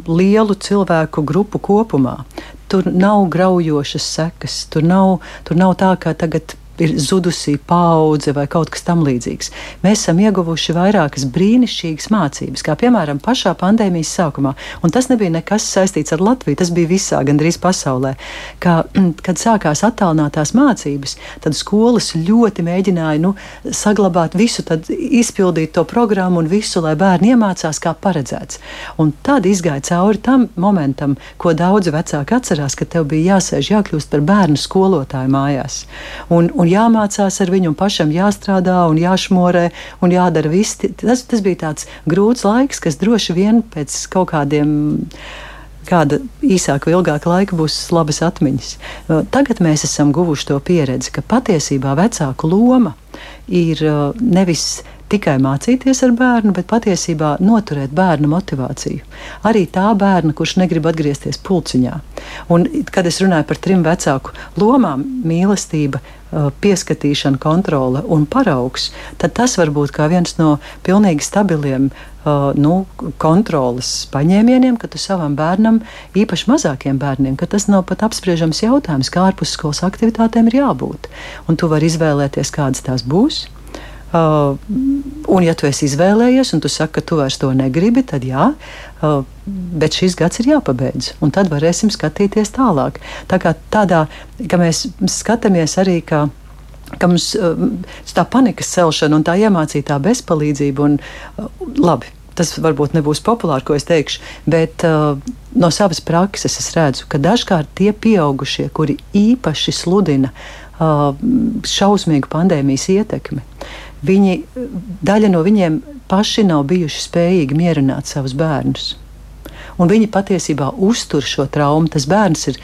lielu cilvēku grupu kopumā, tur nav graujošas sekas, tur nav, tur nav tā, ka tagad ir zudusī paudze vai kaut kas tamlīdzīgs. Mēs esam ieguvuši vairākas brīnišķīgas mācības, kā piemēram pašā pandēmijas sākumā. Un tas nebija nekas saistīts ar Latviju, tas bija visā, gandrīz pasaulē. Kā, kad sākās attālinātās mācības, tad skolas ļoti mēģināja nu, saglabāt visu, izpildīt to programmu un visu, lai bērni iemācās kā paredzēts. Un tad izgāja cauri tam momentam, ko daudzi vecāki atcerās, ka tev bija jāsēž, jākļūst par bērnu skolotāju mājās. Un, un un jāmācās ar viņu, un pašam jāstrādā, un jāšmorē, un jādara viss. Tas, tas bija tāds grūts laiks, kas droši vien pēc kaut kādiem kāda īsāka vai ilgāka laika būs labas atmiņas. Tagad mēs esam guvuši to pieredzi, ka patiesībā vecāku loma ir nevis tikai mācīties ar bērnu, bet patiesībā noturēt bērnu motivāciju. Arī tā bērna, kurš negrib atgriezties pulciņā. Un, kad es runāju par trim vecāku lomām - mīlestība, pieskatīšana, kontrole un paraugs, tad tas var būt viens no pilnīgi stabiliem uh, nu, kontroles paņēmieniem, ka tu savam bērnam, īpaši mazākiem bērniem, ka tas nav pat apspriežams jautājums, kā ārpusskolas aktivitātēm ir jābūt. Un tu vari izvēlēties, kādas tās būs. Uh, un, ja tu esi izvēlējies, un tu saki, ka tu vairs to negribi, tad jā, uh, bet šis gads ir jāpabeidz, un tad varēsim skatīties tālāk. Tā kā tādā, ka mēs skatāmies arī, ka ka mums uh, tā panikas celšana un tā iemācītā bezpalīdzība, un uh, labi, tas varbūt nebūs populāri, ko es teikšu, bet uh, no savas prakses es redzu, ka dažkārt tie pieaugušie, kuri īpaši sludina uh, šausmīgu pandēmijas ietekmi, uh, Viņi, daļa no viņiem paši nav bijuši spējīgi mierināt savus bērnus. Un viņi patiesībā uztur šo traumu. Tas bērns ir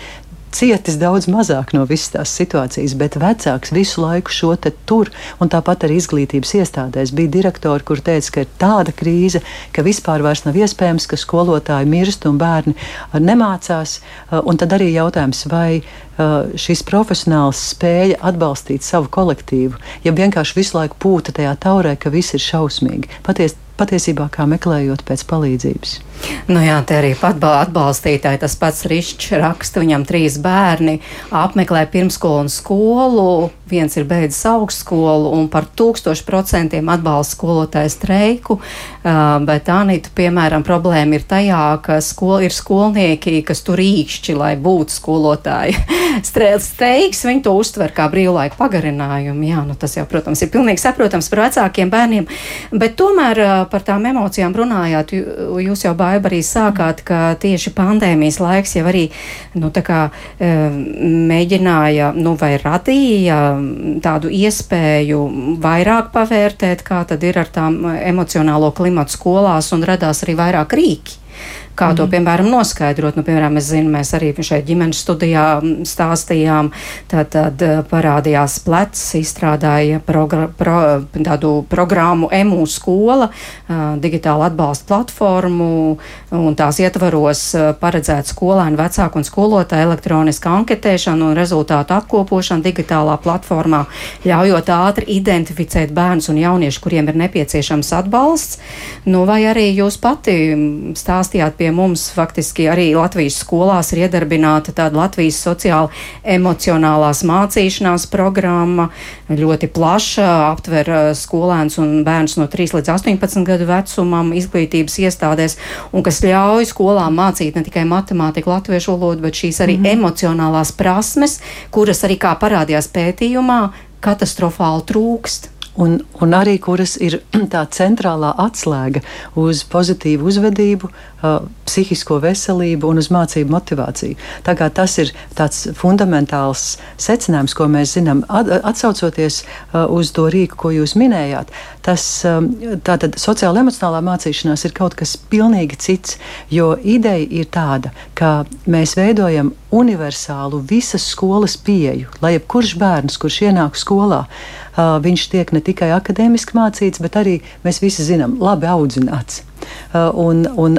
cietis daudz mazāk no visas tās situācijas, bet vecāks visu laiku šo te tur, un tāpat arī izglītības iestādēs bija direktori, kur teica, ka ir tāda krīze, ka vispār vairs nav iespējams, ka skolotāji mirst un bērni nemācās, un tad arī jautājums, vai šis profesionāls spēja atbalstīt savu kolektīvu, ja vienkārši visu laiku pūta tajā taurē, ka viss ir šausmīgi. Paties, patiesībā kā meklējot pēc palīdzības.
Nu jā, te arī atbalstītāji tas pats Rišķis raksta, viņam trīs bērni apmeklē pirmskolu un skolu, viens ir beidzis augstskolu un par tūkstošu procentiem atbalsta skolotāju streiku, bet Anita, piemēram, problēma ir tajā, ka skol, ir skolnieki, kas tur īkšķi, lai būtu skolotāji. Streiks, viņi to uztver kā brīvlaika pagarinājumu, jā, nu tas jau, protams, ir pilnīgi saprotams par vecākiem bērniem, bet tomēr par tām emocijām runājāt, jūs jau baiba arī sākāt, ka tieši pandēmijas laiks jau arī, nu, kā mēģināja, nu, vai radīja tādu iespēju vairāk pavērtēt, kā tad ir ar tām emocionālo klimatu skolās un radās arī vairāk rīki. Kā mm. to, mhm. piemēram, noskaidrot? Nu, piemēram, es zinu, mēs arī šeit ģimenes studijā stāstījām, tad, tad eh, parādījās plecs, izstrādāja progra pro, tādu programmu EMU skola, uh, digitāla atbalsta platformu, un tās ietvaros uh, paredzēt skolēnu vecāku un skolotāju elektroniska anketēšanu un rezultātu apkopošanu digitālā platformā, ļaujot ātri identificēt bērnus un jauniešus, kuriem ir nepieciešams atbalsts. Nu, vai arī jūs pati stāstījāt pie mums faktiski arī Latvijas skolās ir iedarbināta tāda Latvijas sociāla emocionālās mācīšanās programma, ļoti plaša, aptver uh, skolēns un bērns no 3 līdz 18 gadu vecumam izglītības iestādēs, un kas ļauj skolām mācīt ne tikai matemātiku, latviešu valodu, bet šīs arī mm -hmm. emocionālās prasmes, kuras arī kā parādījās pētījumā, katastrofāli trūkst
un, un arī kuras ir tā centrālā atslēga uz pozitīvu uzvedību, uh, psihisko veselību un uz mācību motivāciju. Tā kā tas ir tāds fundamentāls secinājums, ko mēs zinām, at, atsaucoties uh, uz to rīku, ko jūs minējāt. Tas um, tātad sociāla emocionālā mācīšanās ir kaut kas pilnīgi cits, jo ideja ir tāda, ka mēs veidojam universālu visas skolas pieeju, lai jebkurš bērns, kurš ienāk skolā, uh, viņš tiek ne tikai akadēmiski mācīts, bet arī mēs visi zinām, labi audzināts. Uh, un, un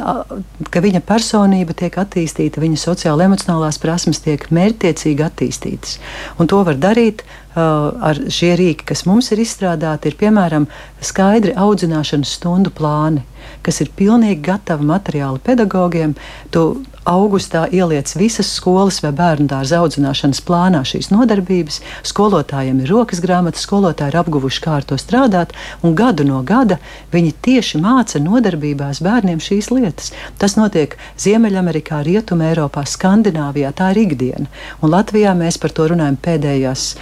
ka viņa personība tiek attīstīta, viņa sociāla emocionālās prasmes tiek mērķtiecīgi attīstītas. Un to var darīt ar šie rīki, kas mums ir izstrādāti, ir piemēram skaidri audzināšanas stundu plāni, kas ir pilnīgi gatavi materiāli pedagogiem. Tu augustā ieliec visas skolas vai bērnu dārza audzināšanas plānā šīs nodarbības. Skolotājiem ir rokas grāmatas, skolotāji ir apguvuši, kā ar to strādāt, un gadu no gada viņi tieši māca nodarbībās bērniem šīs lietas. Tas notiek Ziemeļamerikā, Rietumē, Eiropā, Skandināvijā. Tā ir ikdiena. Un Latvijā mēs par to runājam pēdējās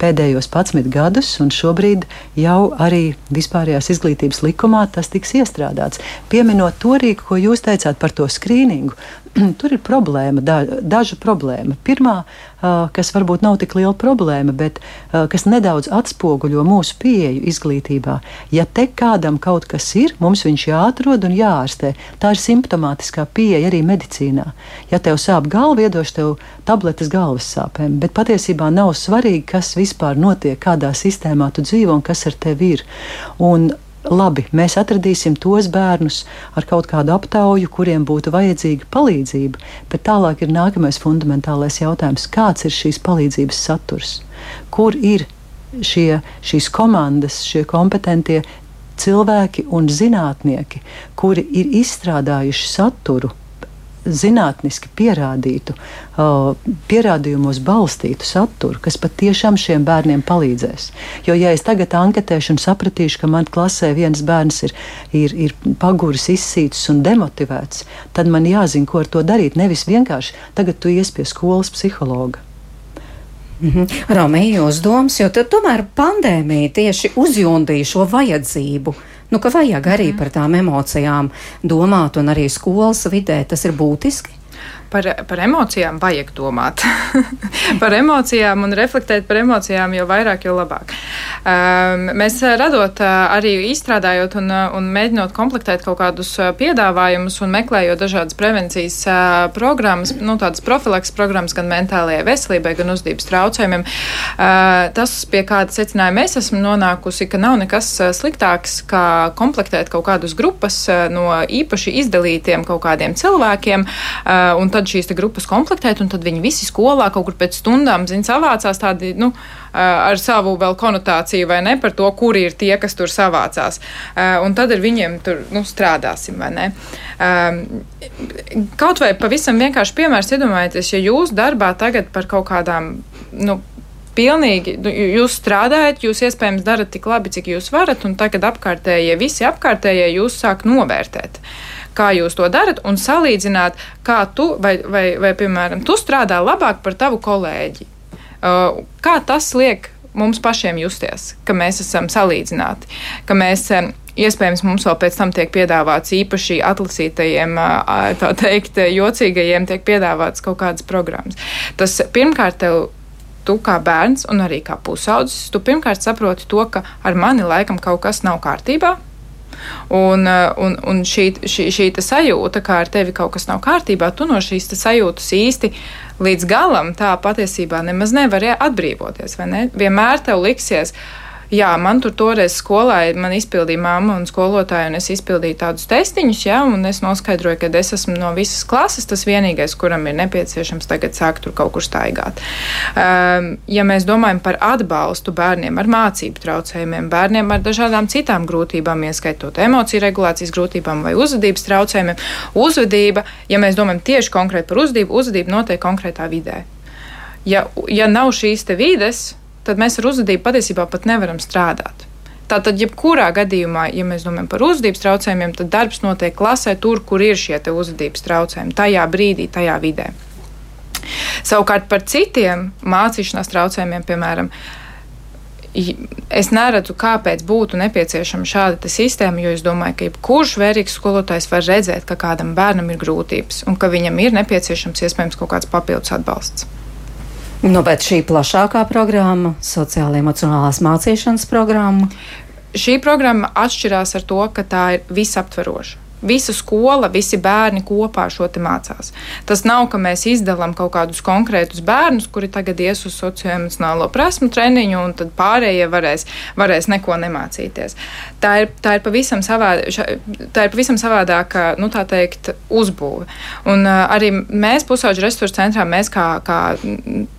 pēdējos 11 gadus, un šobrīd jau arī vispārējās izglītības likumā tas tiks iestrādāts. Pieminot to rīku, ko jūs teicāt par to skrīningu, tur ir problēma, da, daža problēma. Pirmā, kas varbūt nav tik liela problēma, bet kas nedaudz atspoguļo mūsu pieeju izglītībā. Ja te kādam kaut kas ir, mums viņš jāatrod un jāārstē. Tā ir simptomātiskā pieeja arī medicīnā. Ja tev sāp galva, iedošu tev tabletes galvas sāpēm, bet patiesībā nav svarīgi, kas vispār notiek, kādā sistēmā tu dzīvo un kas ar tevi ir. Un labi, mēs atradīsim tos bērnus ar kaut kādu aptauju, kuriem būtu vajadzīga palīdzība, bet tālāk ir nākamais fundamentālais jautājums, kāds ir šīs palīdzības saturs, kur ir šie, šīs komandas, šie kompetentie cilvēki un zinātnieki, kuri ir izstrādājuši saturu zinātniski pierādītu, pierādījumos balstītu saturu, kas patiešām šiem bērniem palīdzēs. Jo, ja es tagad anketēšu un sapratīšu, ka man klasē viens bērns ir, ir, ir paguris, izsīts un demotivēts, tad man jāzina, ko ar to darīt. Nevis vienkārši tagad tu ies pie skolas psihologa.
Mm -hmm. Romija, jūs domas, jo tomēr pandēmija tieši uzjundīja šo vajadzību nu, ka vajag arī par tām emocijām domāt, un arī skolas vidē tas ir būtiski.
Par, par emocijām vajag domāt. par emocijām un reflektēt par emocijām, jo vairāk, jo labāk. Mēs radot, arī izstrādājot un, un mēģinot komplektēt kaut kādus piedāvājumus un meklējot dažādas prevencijas programmas, nu, tādas profilaks programmas gan mentālajai veselībai, gan uzvedības traucējumiem, tas, pie kāda secinājuma es esmu nonākusi, ka nav nekas sliktāks, kā komplektēt kaut kādus grupas no īpaši izdalītiem kaut kādiem cilvēkiem, un tad šīs grupas komplektēt, un tad viņi visi skolā kaut kur pēc stundām, zin, savācās tādi, nu, ar savu vēl konotāciju vai ne par to, kuri ir tie, kas tur savācās. Un tad ar viņiem tur nu, strādāsim, vai ne? Kaut vai pavisam vienkārši piemērs iedomājieties, ja jūs darbā tagad par kaut kādām, nu, pilnīgi, nu, jūs strādājat, jūs iespējams darat tik labi, cik jūs varat, un tagad apkārtējie, visi apkārtējie jūs sāk novērtēt kā jūs to darat, un salīdzināt, kā tu vai, vai, vai piemēram, tu strādā labāk par tavu kolēģi. Uh, kā tas liek mums pašiem justies, ka mēs esam salīdzināti, ka mēs um, iespējams mums vēl pēc tam tiek piedāvāts īpaši atlasītajiem, uh, tā teikt, jocīgajiem, tiek piedāvāts kaut kādas programmas. Tas pirmkārt tev. Tu kā bērns un arī kā pusaudzis, tu pirmkārt saproti to, ka ar mani laikam kaut kas nav kārtībā, Un, uh, un, un šī, šī, šī sajūta, ka ar tevi kaut kas nav kārtībā, tu no šīs sajūtas īsti līdz galam tā patiesībā nemaz nevari atbrīvoties. Ne? Vienmēr tev liksies, ka Jā, man tur toreiz skolā man izpildīja mamma un skolotāja, un es izpildīju tādus testiņus, jā, un es noskaidroju, ka es esmu no visas klases tas vienīgais, kuram ir nepieciešams tagad sākt tur kaut kur staigāt. Um, ja mēs domājam par atbalstu bērniem ar mācību traucējumiem, bērniem ar dažādām citām grūtībām, ieskaitot emociju regulācijas grūtībām vai uzvedības traucējumiem, uzvedība, ja mēs domājam tieši konkrēti par uzvedību, uzvedība notiek konkrētā vidē. Ja, ja nav šīs vides, tad mēs ar uzvedību patiesībā pat nevaram strādāt. Tātad, jebkurā gadījumā, ja mēs domājam par uzvedības traucējumiem, tad darbs notiek klasē, tur, kur ir šie uzvedības traucējumi, tajā brīdī, tajā vidē. Savukārt par citiem mācīšanās traucējumiem, piemēram, es neredzu, kāpēc būtu nepieciešama šāda sistēma, jo es domāju, ka jebkurš vērīgs skolotājs var redzēt, ka kādam bērnam ir grūtības un ka viņam ir nepieciešams iespējams kaut kāds papildus atbalsts.
Nu, bet šī plašākā programma, sociāla emocionālās mācīšanas programma.
Šī programma atšķirās ar to, ka tā ir visaptveroša. Visa skola, visi bērni kopā šo te mācās. Tas nav, ka mēs izdalām kaut kādus konkrētus bērnus, kuri tagad ies uz socioemocionālo prasmu treniņu, un tad pārējie varēs, varēs neko nemācīties. Tā ir, tā ir, pavisam, savād, tā ir pavisam savādāka, nu tā teikt, uzbūve. Un arī mēs, pusauģu resursu centrā, mēs kā, kā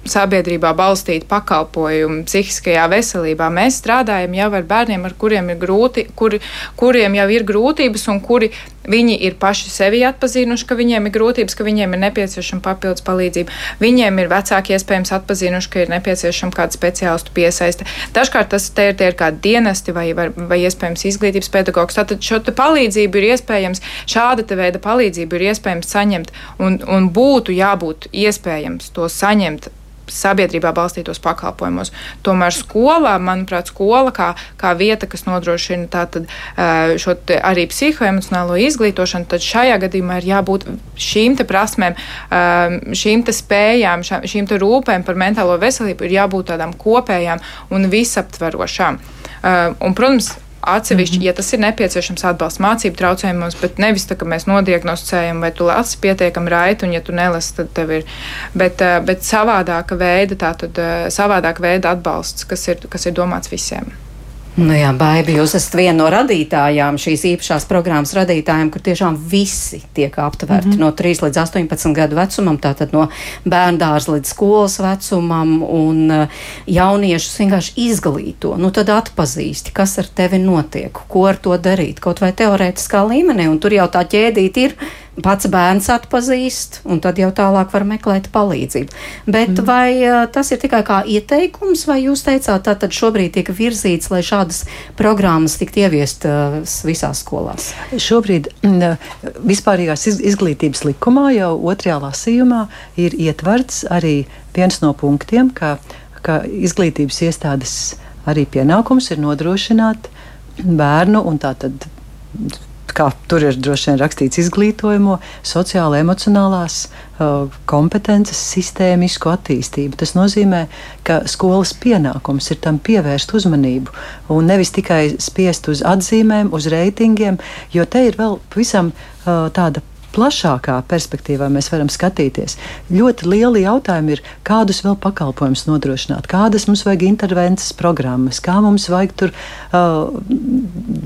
sabiedrībā balstīti pakalpojumu psihiskajā veselībā, mēs strādājam jau ar bērniem, ar kuriem ir grūti, kuri, kuriem jau ir grūtības un kuri Viņi ir paši sevi atpazinuši, ka viņiem ir grūtības, ka viņiem ir nepieciešama papildus palīdzība. Viņiem ir vecāki iespējams atpazinuši, ka ir nepieciešama kāda speciālistu piesaiste. Dažkārt tas te ir, tie ir kādi dienesti vai, vai, vai iespējams izglītības pedagogs. Tātad šo palīdzību ir iespējams, šāda veida palīdzību ir iespējams saņemt un, un būtu jābūt iespējams to saņemt sabiedrībā balstītos pakalpojumos. Tomēr skolā, manuprāt, skola kā, kā vieta, kas nodrošina tātad, šo arī psihoemocionālo izglītošanu, tad šajā gadījumā ir jābūt šīm te prasmēm, šīm te spējām, šīm te rūpēm par mentālo veselību ir jābūt tādām kopējām un visaptverošām. Un, protams, Atsevišķi, mm -hmm. ja tas ir nepieciešams atbalsts mācību traucējumos, bet nevis tā, ka mēs nodiagnosticējam, vai tu lasi pietiekami raiti, un ja tu nelasi, tad tev ir. Bet, eh, bet savādāka veida, tātad eh, savādāka veida atbalsts, kas ir, kas ir domāts visiem.
Nu jā, Baibi, jūs esat viena no radītājām, šīs īpašās programmas radītājiem, kur tiešām visi tiek aptverti mm -hmm. no 3 līdz 18 gadu vecumam, tātad no bērndārs līdz skolas vecumam, un uh, jauniešus vienkārši izglīto. Nu tad atpazīsti, kas ar tevi notiek, ko ar to darīt, kaut vai teorētiskā līmenī, un tur jau tā ķēdīt ir pats bērns atpazīst, un tad jau tālāk var meklēt palīdzību. Bet mm. vai tas ir tikai kā ieteikums, vai jūs teicāt, tā tad šobrīd tiek virzīts, lai šādas programmas tiktu ieviestas visās skolās?
Šobrīd vispārīgās izglītības likumā jau otrajā lasījumā ir ietverts arī viens no punktiem, ka, ka izglītības iestādes arī pienākums ir nodrošināt bērnu un tātad kā tur ir droši vien rakstīts, izglītojamo, sociālo, emocionālās uh, kompetences, sistēmisku attīstību. Tas nozīmē, ka skolas pienākums ir tam pievērst uzmanību un nevis tikai spiest uz atzīmēm, uz reitingiem, jo te ir vēl pavisam uh, tāda plašākā perspektīvā mēs varam skatīties. Ļoti lieli jautājumi ir, kādus vēl pakalpojumus nodrošināt, kādas mums vajag intervences programmas, kā mums vajag tur uh,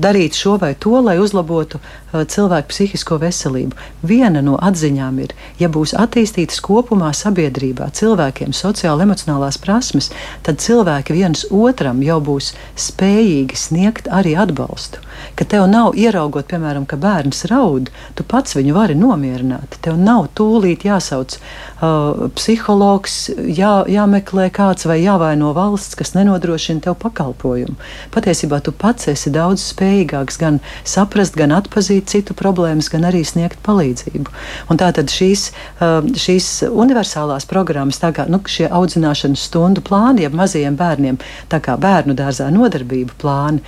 darīt šo vai to, lai uzlabotu uh, cilvēku psihisko veselību. Viena no atziņām ir, ja būs attīstītas kopumā sabiedrībā cilvēkiem sociāli emocionālās prasmes, tad cilvēki viens otram jau būs spējīgi sniegt arī atbalstu. Ka tev nav ieraugot, piemēram, ka bērns raud, tu pats viņu vari nomierināti. Tev nav tūlīt jāsauc uh, psihologs, jā, jāmeklē kāds vai jāvaino valsts, kas nenodrošina tev pakalpojumu. Patiesībā tu pats esi daudz spējīgāks gan saprast, gan atpazīt citu problēmas, gan arī sniegt palīdzību. Un tātad šīs, uh, šīs universālās programmas, tā kā nu, šie audzināšanas stundu plāni, jeb mazajiem bērniem, tā kā bērnu dārzā nodarbību plāni,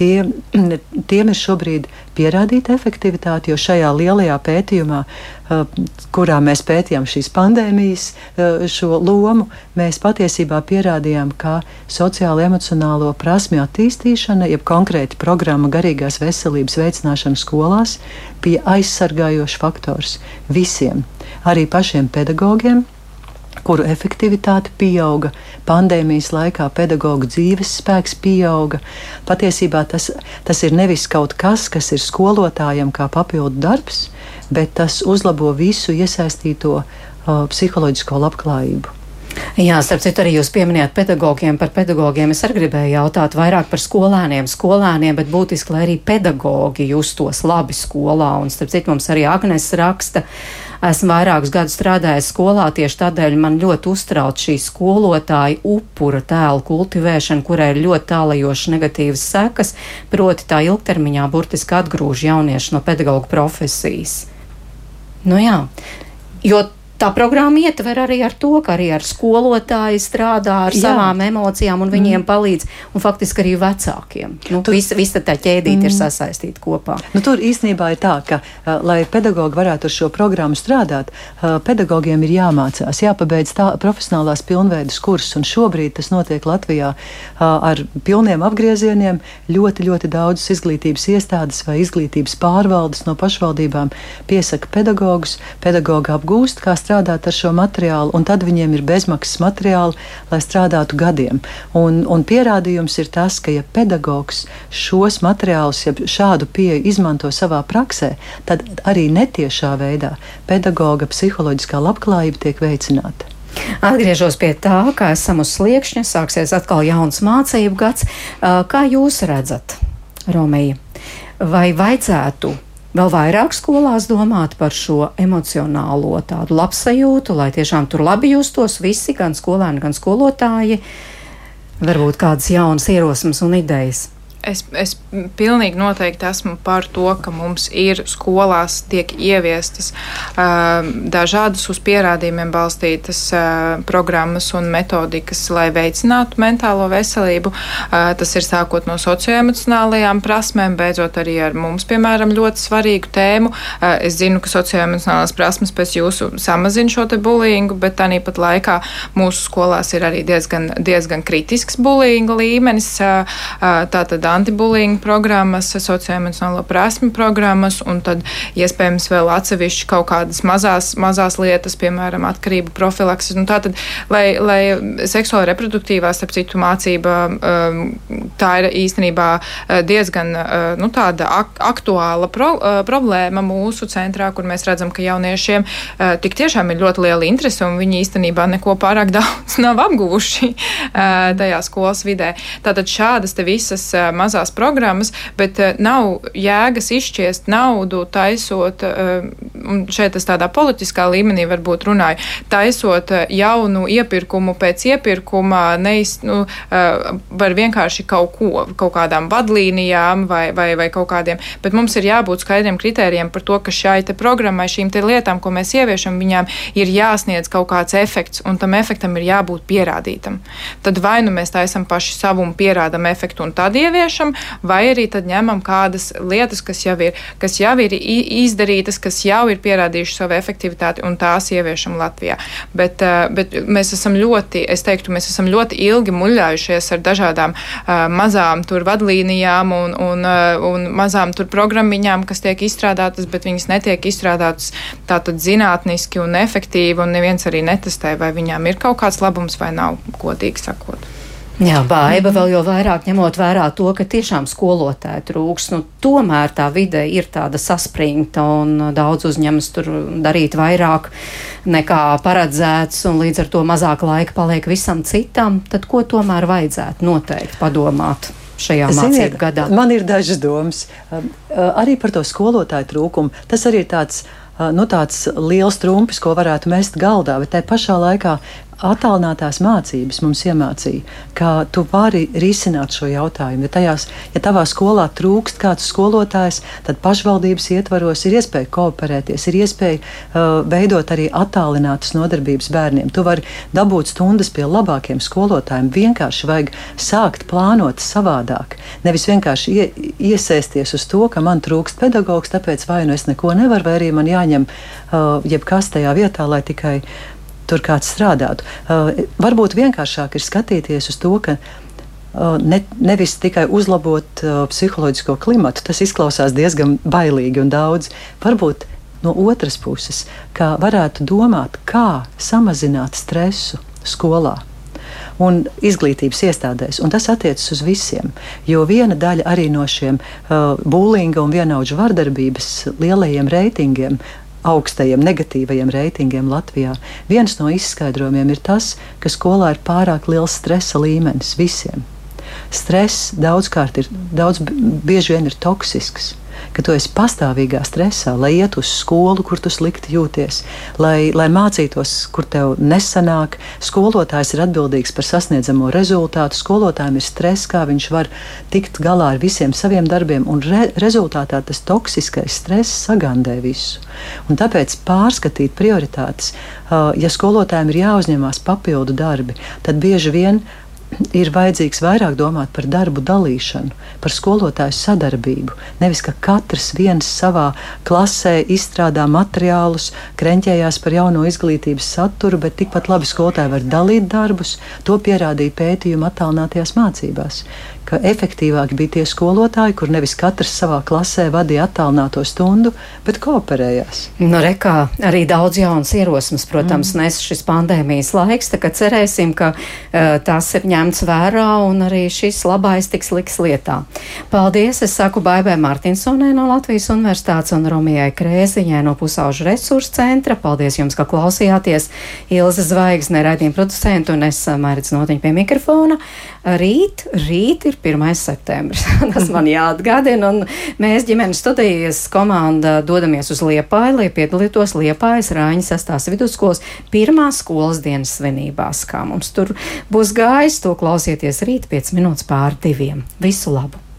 tie, tiem ir šobrīd pierādīta efektivitāte, jo šajā lielajā pētījumā, kurā mēs pētījām šīs pandēmijas šo lomu, mēs patiesībā pierādījām, ka sociālo emocionālo prasmju attīstīšana, jeb konkrēti programma garīgās veselības veicināšana skolās, bija aizsargājošs faktors visiem, arī pašiem pedagogiem kuru efektivitāte pieauga, pandēmijas laikā pedagoģa dzīves spēks pieauga. Patiesībā tas, tas ir nevis kaut kas, kas ir skolotājiem kā papildu darbs, bet tas uzlabo visu iesaistīto uh, psiholoģisko labklājību.
Jā, starp citu, arī jūs pieminējāt pedagogiem. Par pedagogiem es arī gribēju jautāt vairāk par skolēniem, skolēniem, bet būtiski, lai arī pedagogi justos labi skolā. Un, starp citu, mums arī Agnes raksta, uh, Esmu vairākus gadus strādājis skolā, tieši tādēļ man ļoti uztrauc šī skolotāja upura tēlu kultivēšana, kurai ir ļoti tālajošas negatīvas sekas, proti tā ilgtermiņā burtiski atgrūž jauniešu no pedagoģa profesijas. Nu jā, jo tā programma ietver arī ar to, ka arī ar skolotāju strādā ar Jā. savām emocijām un viņiem mm. palīdz, un faktiski arī vecākiem. Nu, tur, visa, visa tā ķēdīte mm. ir sasaistīta kopā.
Nu, tur īstenībā ir tā, ka, uh, lai pedagogi varētu ar šo programmu strādāt, uh, pedagogiem ir jāmācās, jāpabeidz tā profesionālās pilnveidas kursus, un šobrīd tas notiek Latvijā uh, ar pilniem apgriezieniem. Ļoti, ļoti daudzas izglītības iestādes vai izglītības pārvaldes no pašvaldībām piesaka pedagogus, pedagogi apgūst, kā strādāt strādāt ar šo materiālu, un tad viņiem ir bezmaksas materiāli, lai strādātu gadiem. Un, un pierādījums ir tas, ka, ja pedagogs šos materiālus, ja šādu pieeju izmanto savā praksē, tad arī netiešā veidā pedagoga psiholoģiskā labklājība tiek veicināta.
Atgriežos pie tā, ka esam uz sliekšņa, sāksies atkal jauns mācību gads. Kā jūs redzat, Romija, vai vajadzētu vēl vairāk skolās domāt par šo emocionālo tādu labsajūtu, lai tiešām tur labi justos visi, gan skolēni, gan skolotāji. Varbūt kādas jaunas ierosmes un idejas.
Es, es pilnīgi noteikti esmu par to, ka mums ir skolās tiek ieviestas uh, dažādas uz pierādījumiem balstītas uh, programmas un metodikas, lai veicinātu mentālo veselību. Uh, tas ir sākot no socioemocionālajām prasmēm, beidzot arī ar mums, piemēram, ļoti svarīgu tēmu. Uh, es zinu, ka socioemocionālās prasmes pēc jūsu samazina šo te bulīngu, bet tāpat laikā mūsu skolās ir arī diezgan, diezgan kritisks bulīnga līmenis. Uh, uh, antibullying programmas, socioemocionālo prasmu programmas, un tad iespējams vēl atsevišķi kaut kādas mazās, mazās lietas, piemēram, atkarību profilakses. Tātad, lai, lai seksuāla reproduktīvā, starp citu, mācība, um, tā ir īstenībā uh, diezgan uh, nu, tāda ak aktuāla pro, uh, problēma mūsu centrā, kur mēs redzam, ka jauniešiem tik tiešām ir ļoti liela interese, un viņi īstenībā neko pārāk daudz nav apguvuši tajā skolas vidē. Tātad šādas te visas mazās programmas, bet eh, nav jēgas izšķiest naudu, taisot, eh, un šeit es tādā politiskā līmenī varbūt runāju, taisot eh, jaunu iepirkumu pēc iepirkuma, neiz, nu, var vienkārši kaut ko, kaut kādām vadlīnijām vai, vai, vai kaut kādiem, bet mums ir jābūt skaidriem kritērijiem par to, ka šai te programmai, šīm te lietām, ko mēs ieviešam, viņām ir jāsniedz kaut kāds efekts, un tam efektam ir jābūt pierādītam. Tad vai nu mēs taisam paši savu un pierādam efektu un tad ieviešam, ieviešam, vai arī tad ņemam kādas lietas, kas jau ir, kas jau ir izdarītas, kas jau ir pierādījušas savu efektivitāti, un tās ieviešam Latvijā. Bet, uh, bet mēs esam ļoti, es teiktu, mēs esam ļoti ilgi muļājušies ar dažādām uh, mazām tur vadlīnijām un, un, uh, un mazām tur programmiņām, kas tiek izstrādātas, bet viņas netiek izstrādātas tātad zinātniski un efektīvi, un neviens arī netestē, vai viņām ir kaut kāds labums vai nav, godīgi sakot.
Jā, baiva vēl jau vairāk ņemot vērā to, ka tiešām skolotāji trūks. Nu, tomēr tā vide ir tāda saspringta un daudz uzņemas tur darīt vairāk nekā paredzēts, un līdz ar to mazāk laika paliek visam citam. Tad ko tomēr vajadzētu noteikti padomāt? šajā mācību gadā?
Man ir dažas domas. Arī par to skolotāju trūkumu. Tas arī ir tāds nu, tāds liels trumpis, ko varētu mest galdā, bet tajā pašā laikā attālinātās mācības mums iemācīja, ka tu vari risināt šo jautājumu. Ja, tajās, ja tavā skolā trūkst kāds skolotājs, tad pašvaldības ietvaros ir iespēja kooperēties, ir iespēja uh, veidot arī attālinātas nodarbības bērniem. Tu vari dabūt stundas pie labākiem skolotājiem. Vienkārši vajag sākt plānot savādāk. Nevis vienkārši ie, iesēsties uz to, ka man trūkst pedagogs, tāpēc vai nu es neko nevaru, vai arī man jāņem uh, jebkas tajā vietā, lai tikai tur kāds strādātu. Uh, varbūt vienkāršāk ir skatīties uz to, ka uh, ne, nevis tikai uzlabot uh, psiholoģisko klimatu, tas izklausās diezgan bailīgi un daudz. Varbūt no otras puses, kā varētu domāt, kā samazināt stresu skolā un izglītības iestādēs. Un tas attiecas uz visiem. Jo viena daļa arī no šiem uh, būlinga un vienaudžu vardarbības lielajiem reitingiem augstajiem negatīvajiem reitingiem Latvijā. Viens no izskaidrojumiem ir tas, ka skolā ir pārāk liels stresa līmenis visiem. Stress daudzkārt ir daudz bieži vien ir toksisks ka tu esi pastāvīgā stresā, lai iet uz skolu, kur tu slikti jūties, lai, lai mācītos, kur tev nesanāk. Skolotājs ir atbildīgs par sasniedzamo rezultātu. Skolotājiem ir stress, kā viņš var tikt galā ar visiem saviem darbiem, un re, rezultātā tas toksiskais stress sagandē visu. Un tāpēc pārskatīt prioritātes, ja skolotājiem ir jāuzņemās papildu darbi, tad bieži vien ir vajadzīgs vairāk domāt par darbu dalīšanu, par skolotāju sadarbību. Nevis ka katrs viens savā klasē izstrādā materiālus, krenķējās par jauno izglītības saturu, bet tikpat labi skolotāji var dalīt darbus. To pierādīja pētījumi attālinātajās mācībās ka efektīvāki bija tie skolotāji, kur nevis katrs savā klasē vadīja attālināto stundu, bet kooperējās.
Nu, rekā arī daudz jaunas ierosmes, protams, mm. nes šis pandēmijas laiks, tā kā cerēsim, ka uh, tas ir ņemts vērā un arī šis labais tiks liks lietā. Paldies, es saku Baibai Martinsonai no Latvijas Universitātes un Romijai Krēziņai no Pusaužu resursu centra. Paldies jums, ka klausījāties. Ilza Zvaigzne, raidījuma producentu un es Mērits Notiņu pie mikrofona. Rīt, rīt ir 1. septembris. Tas man jāatgādina. Mēs ģimenes studijas komanda dodamies uz Liepāju, lai piedalītos Liepājas Rāņa sastās vidusskolas pirmās skolas dienas svinībās. Kā mums tur būs gājis, to klausieties rīt 5 minūtes pār diviem. Visu labu!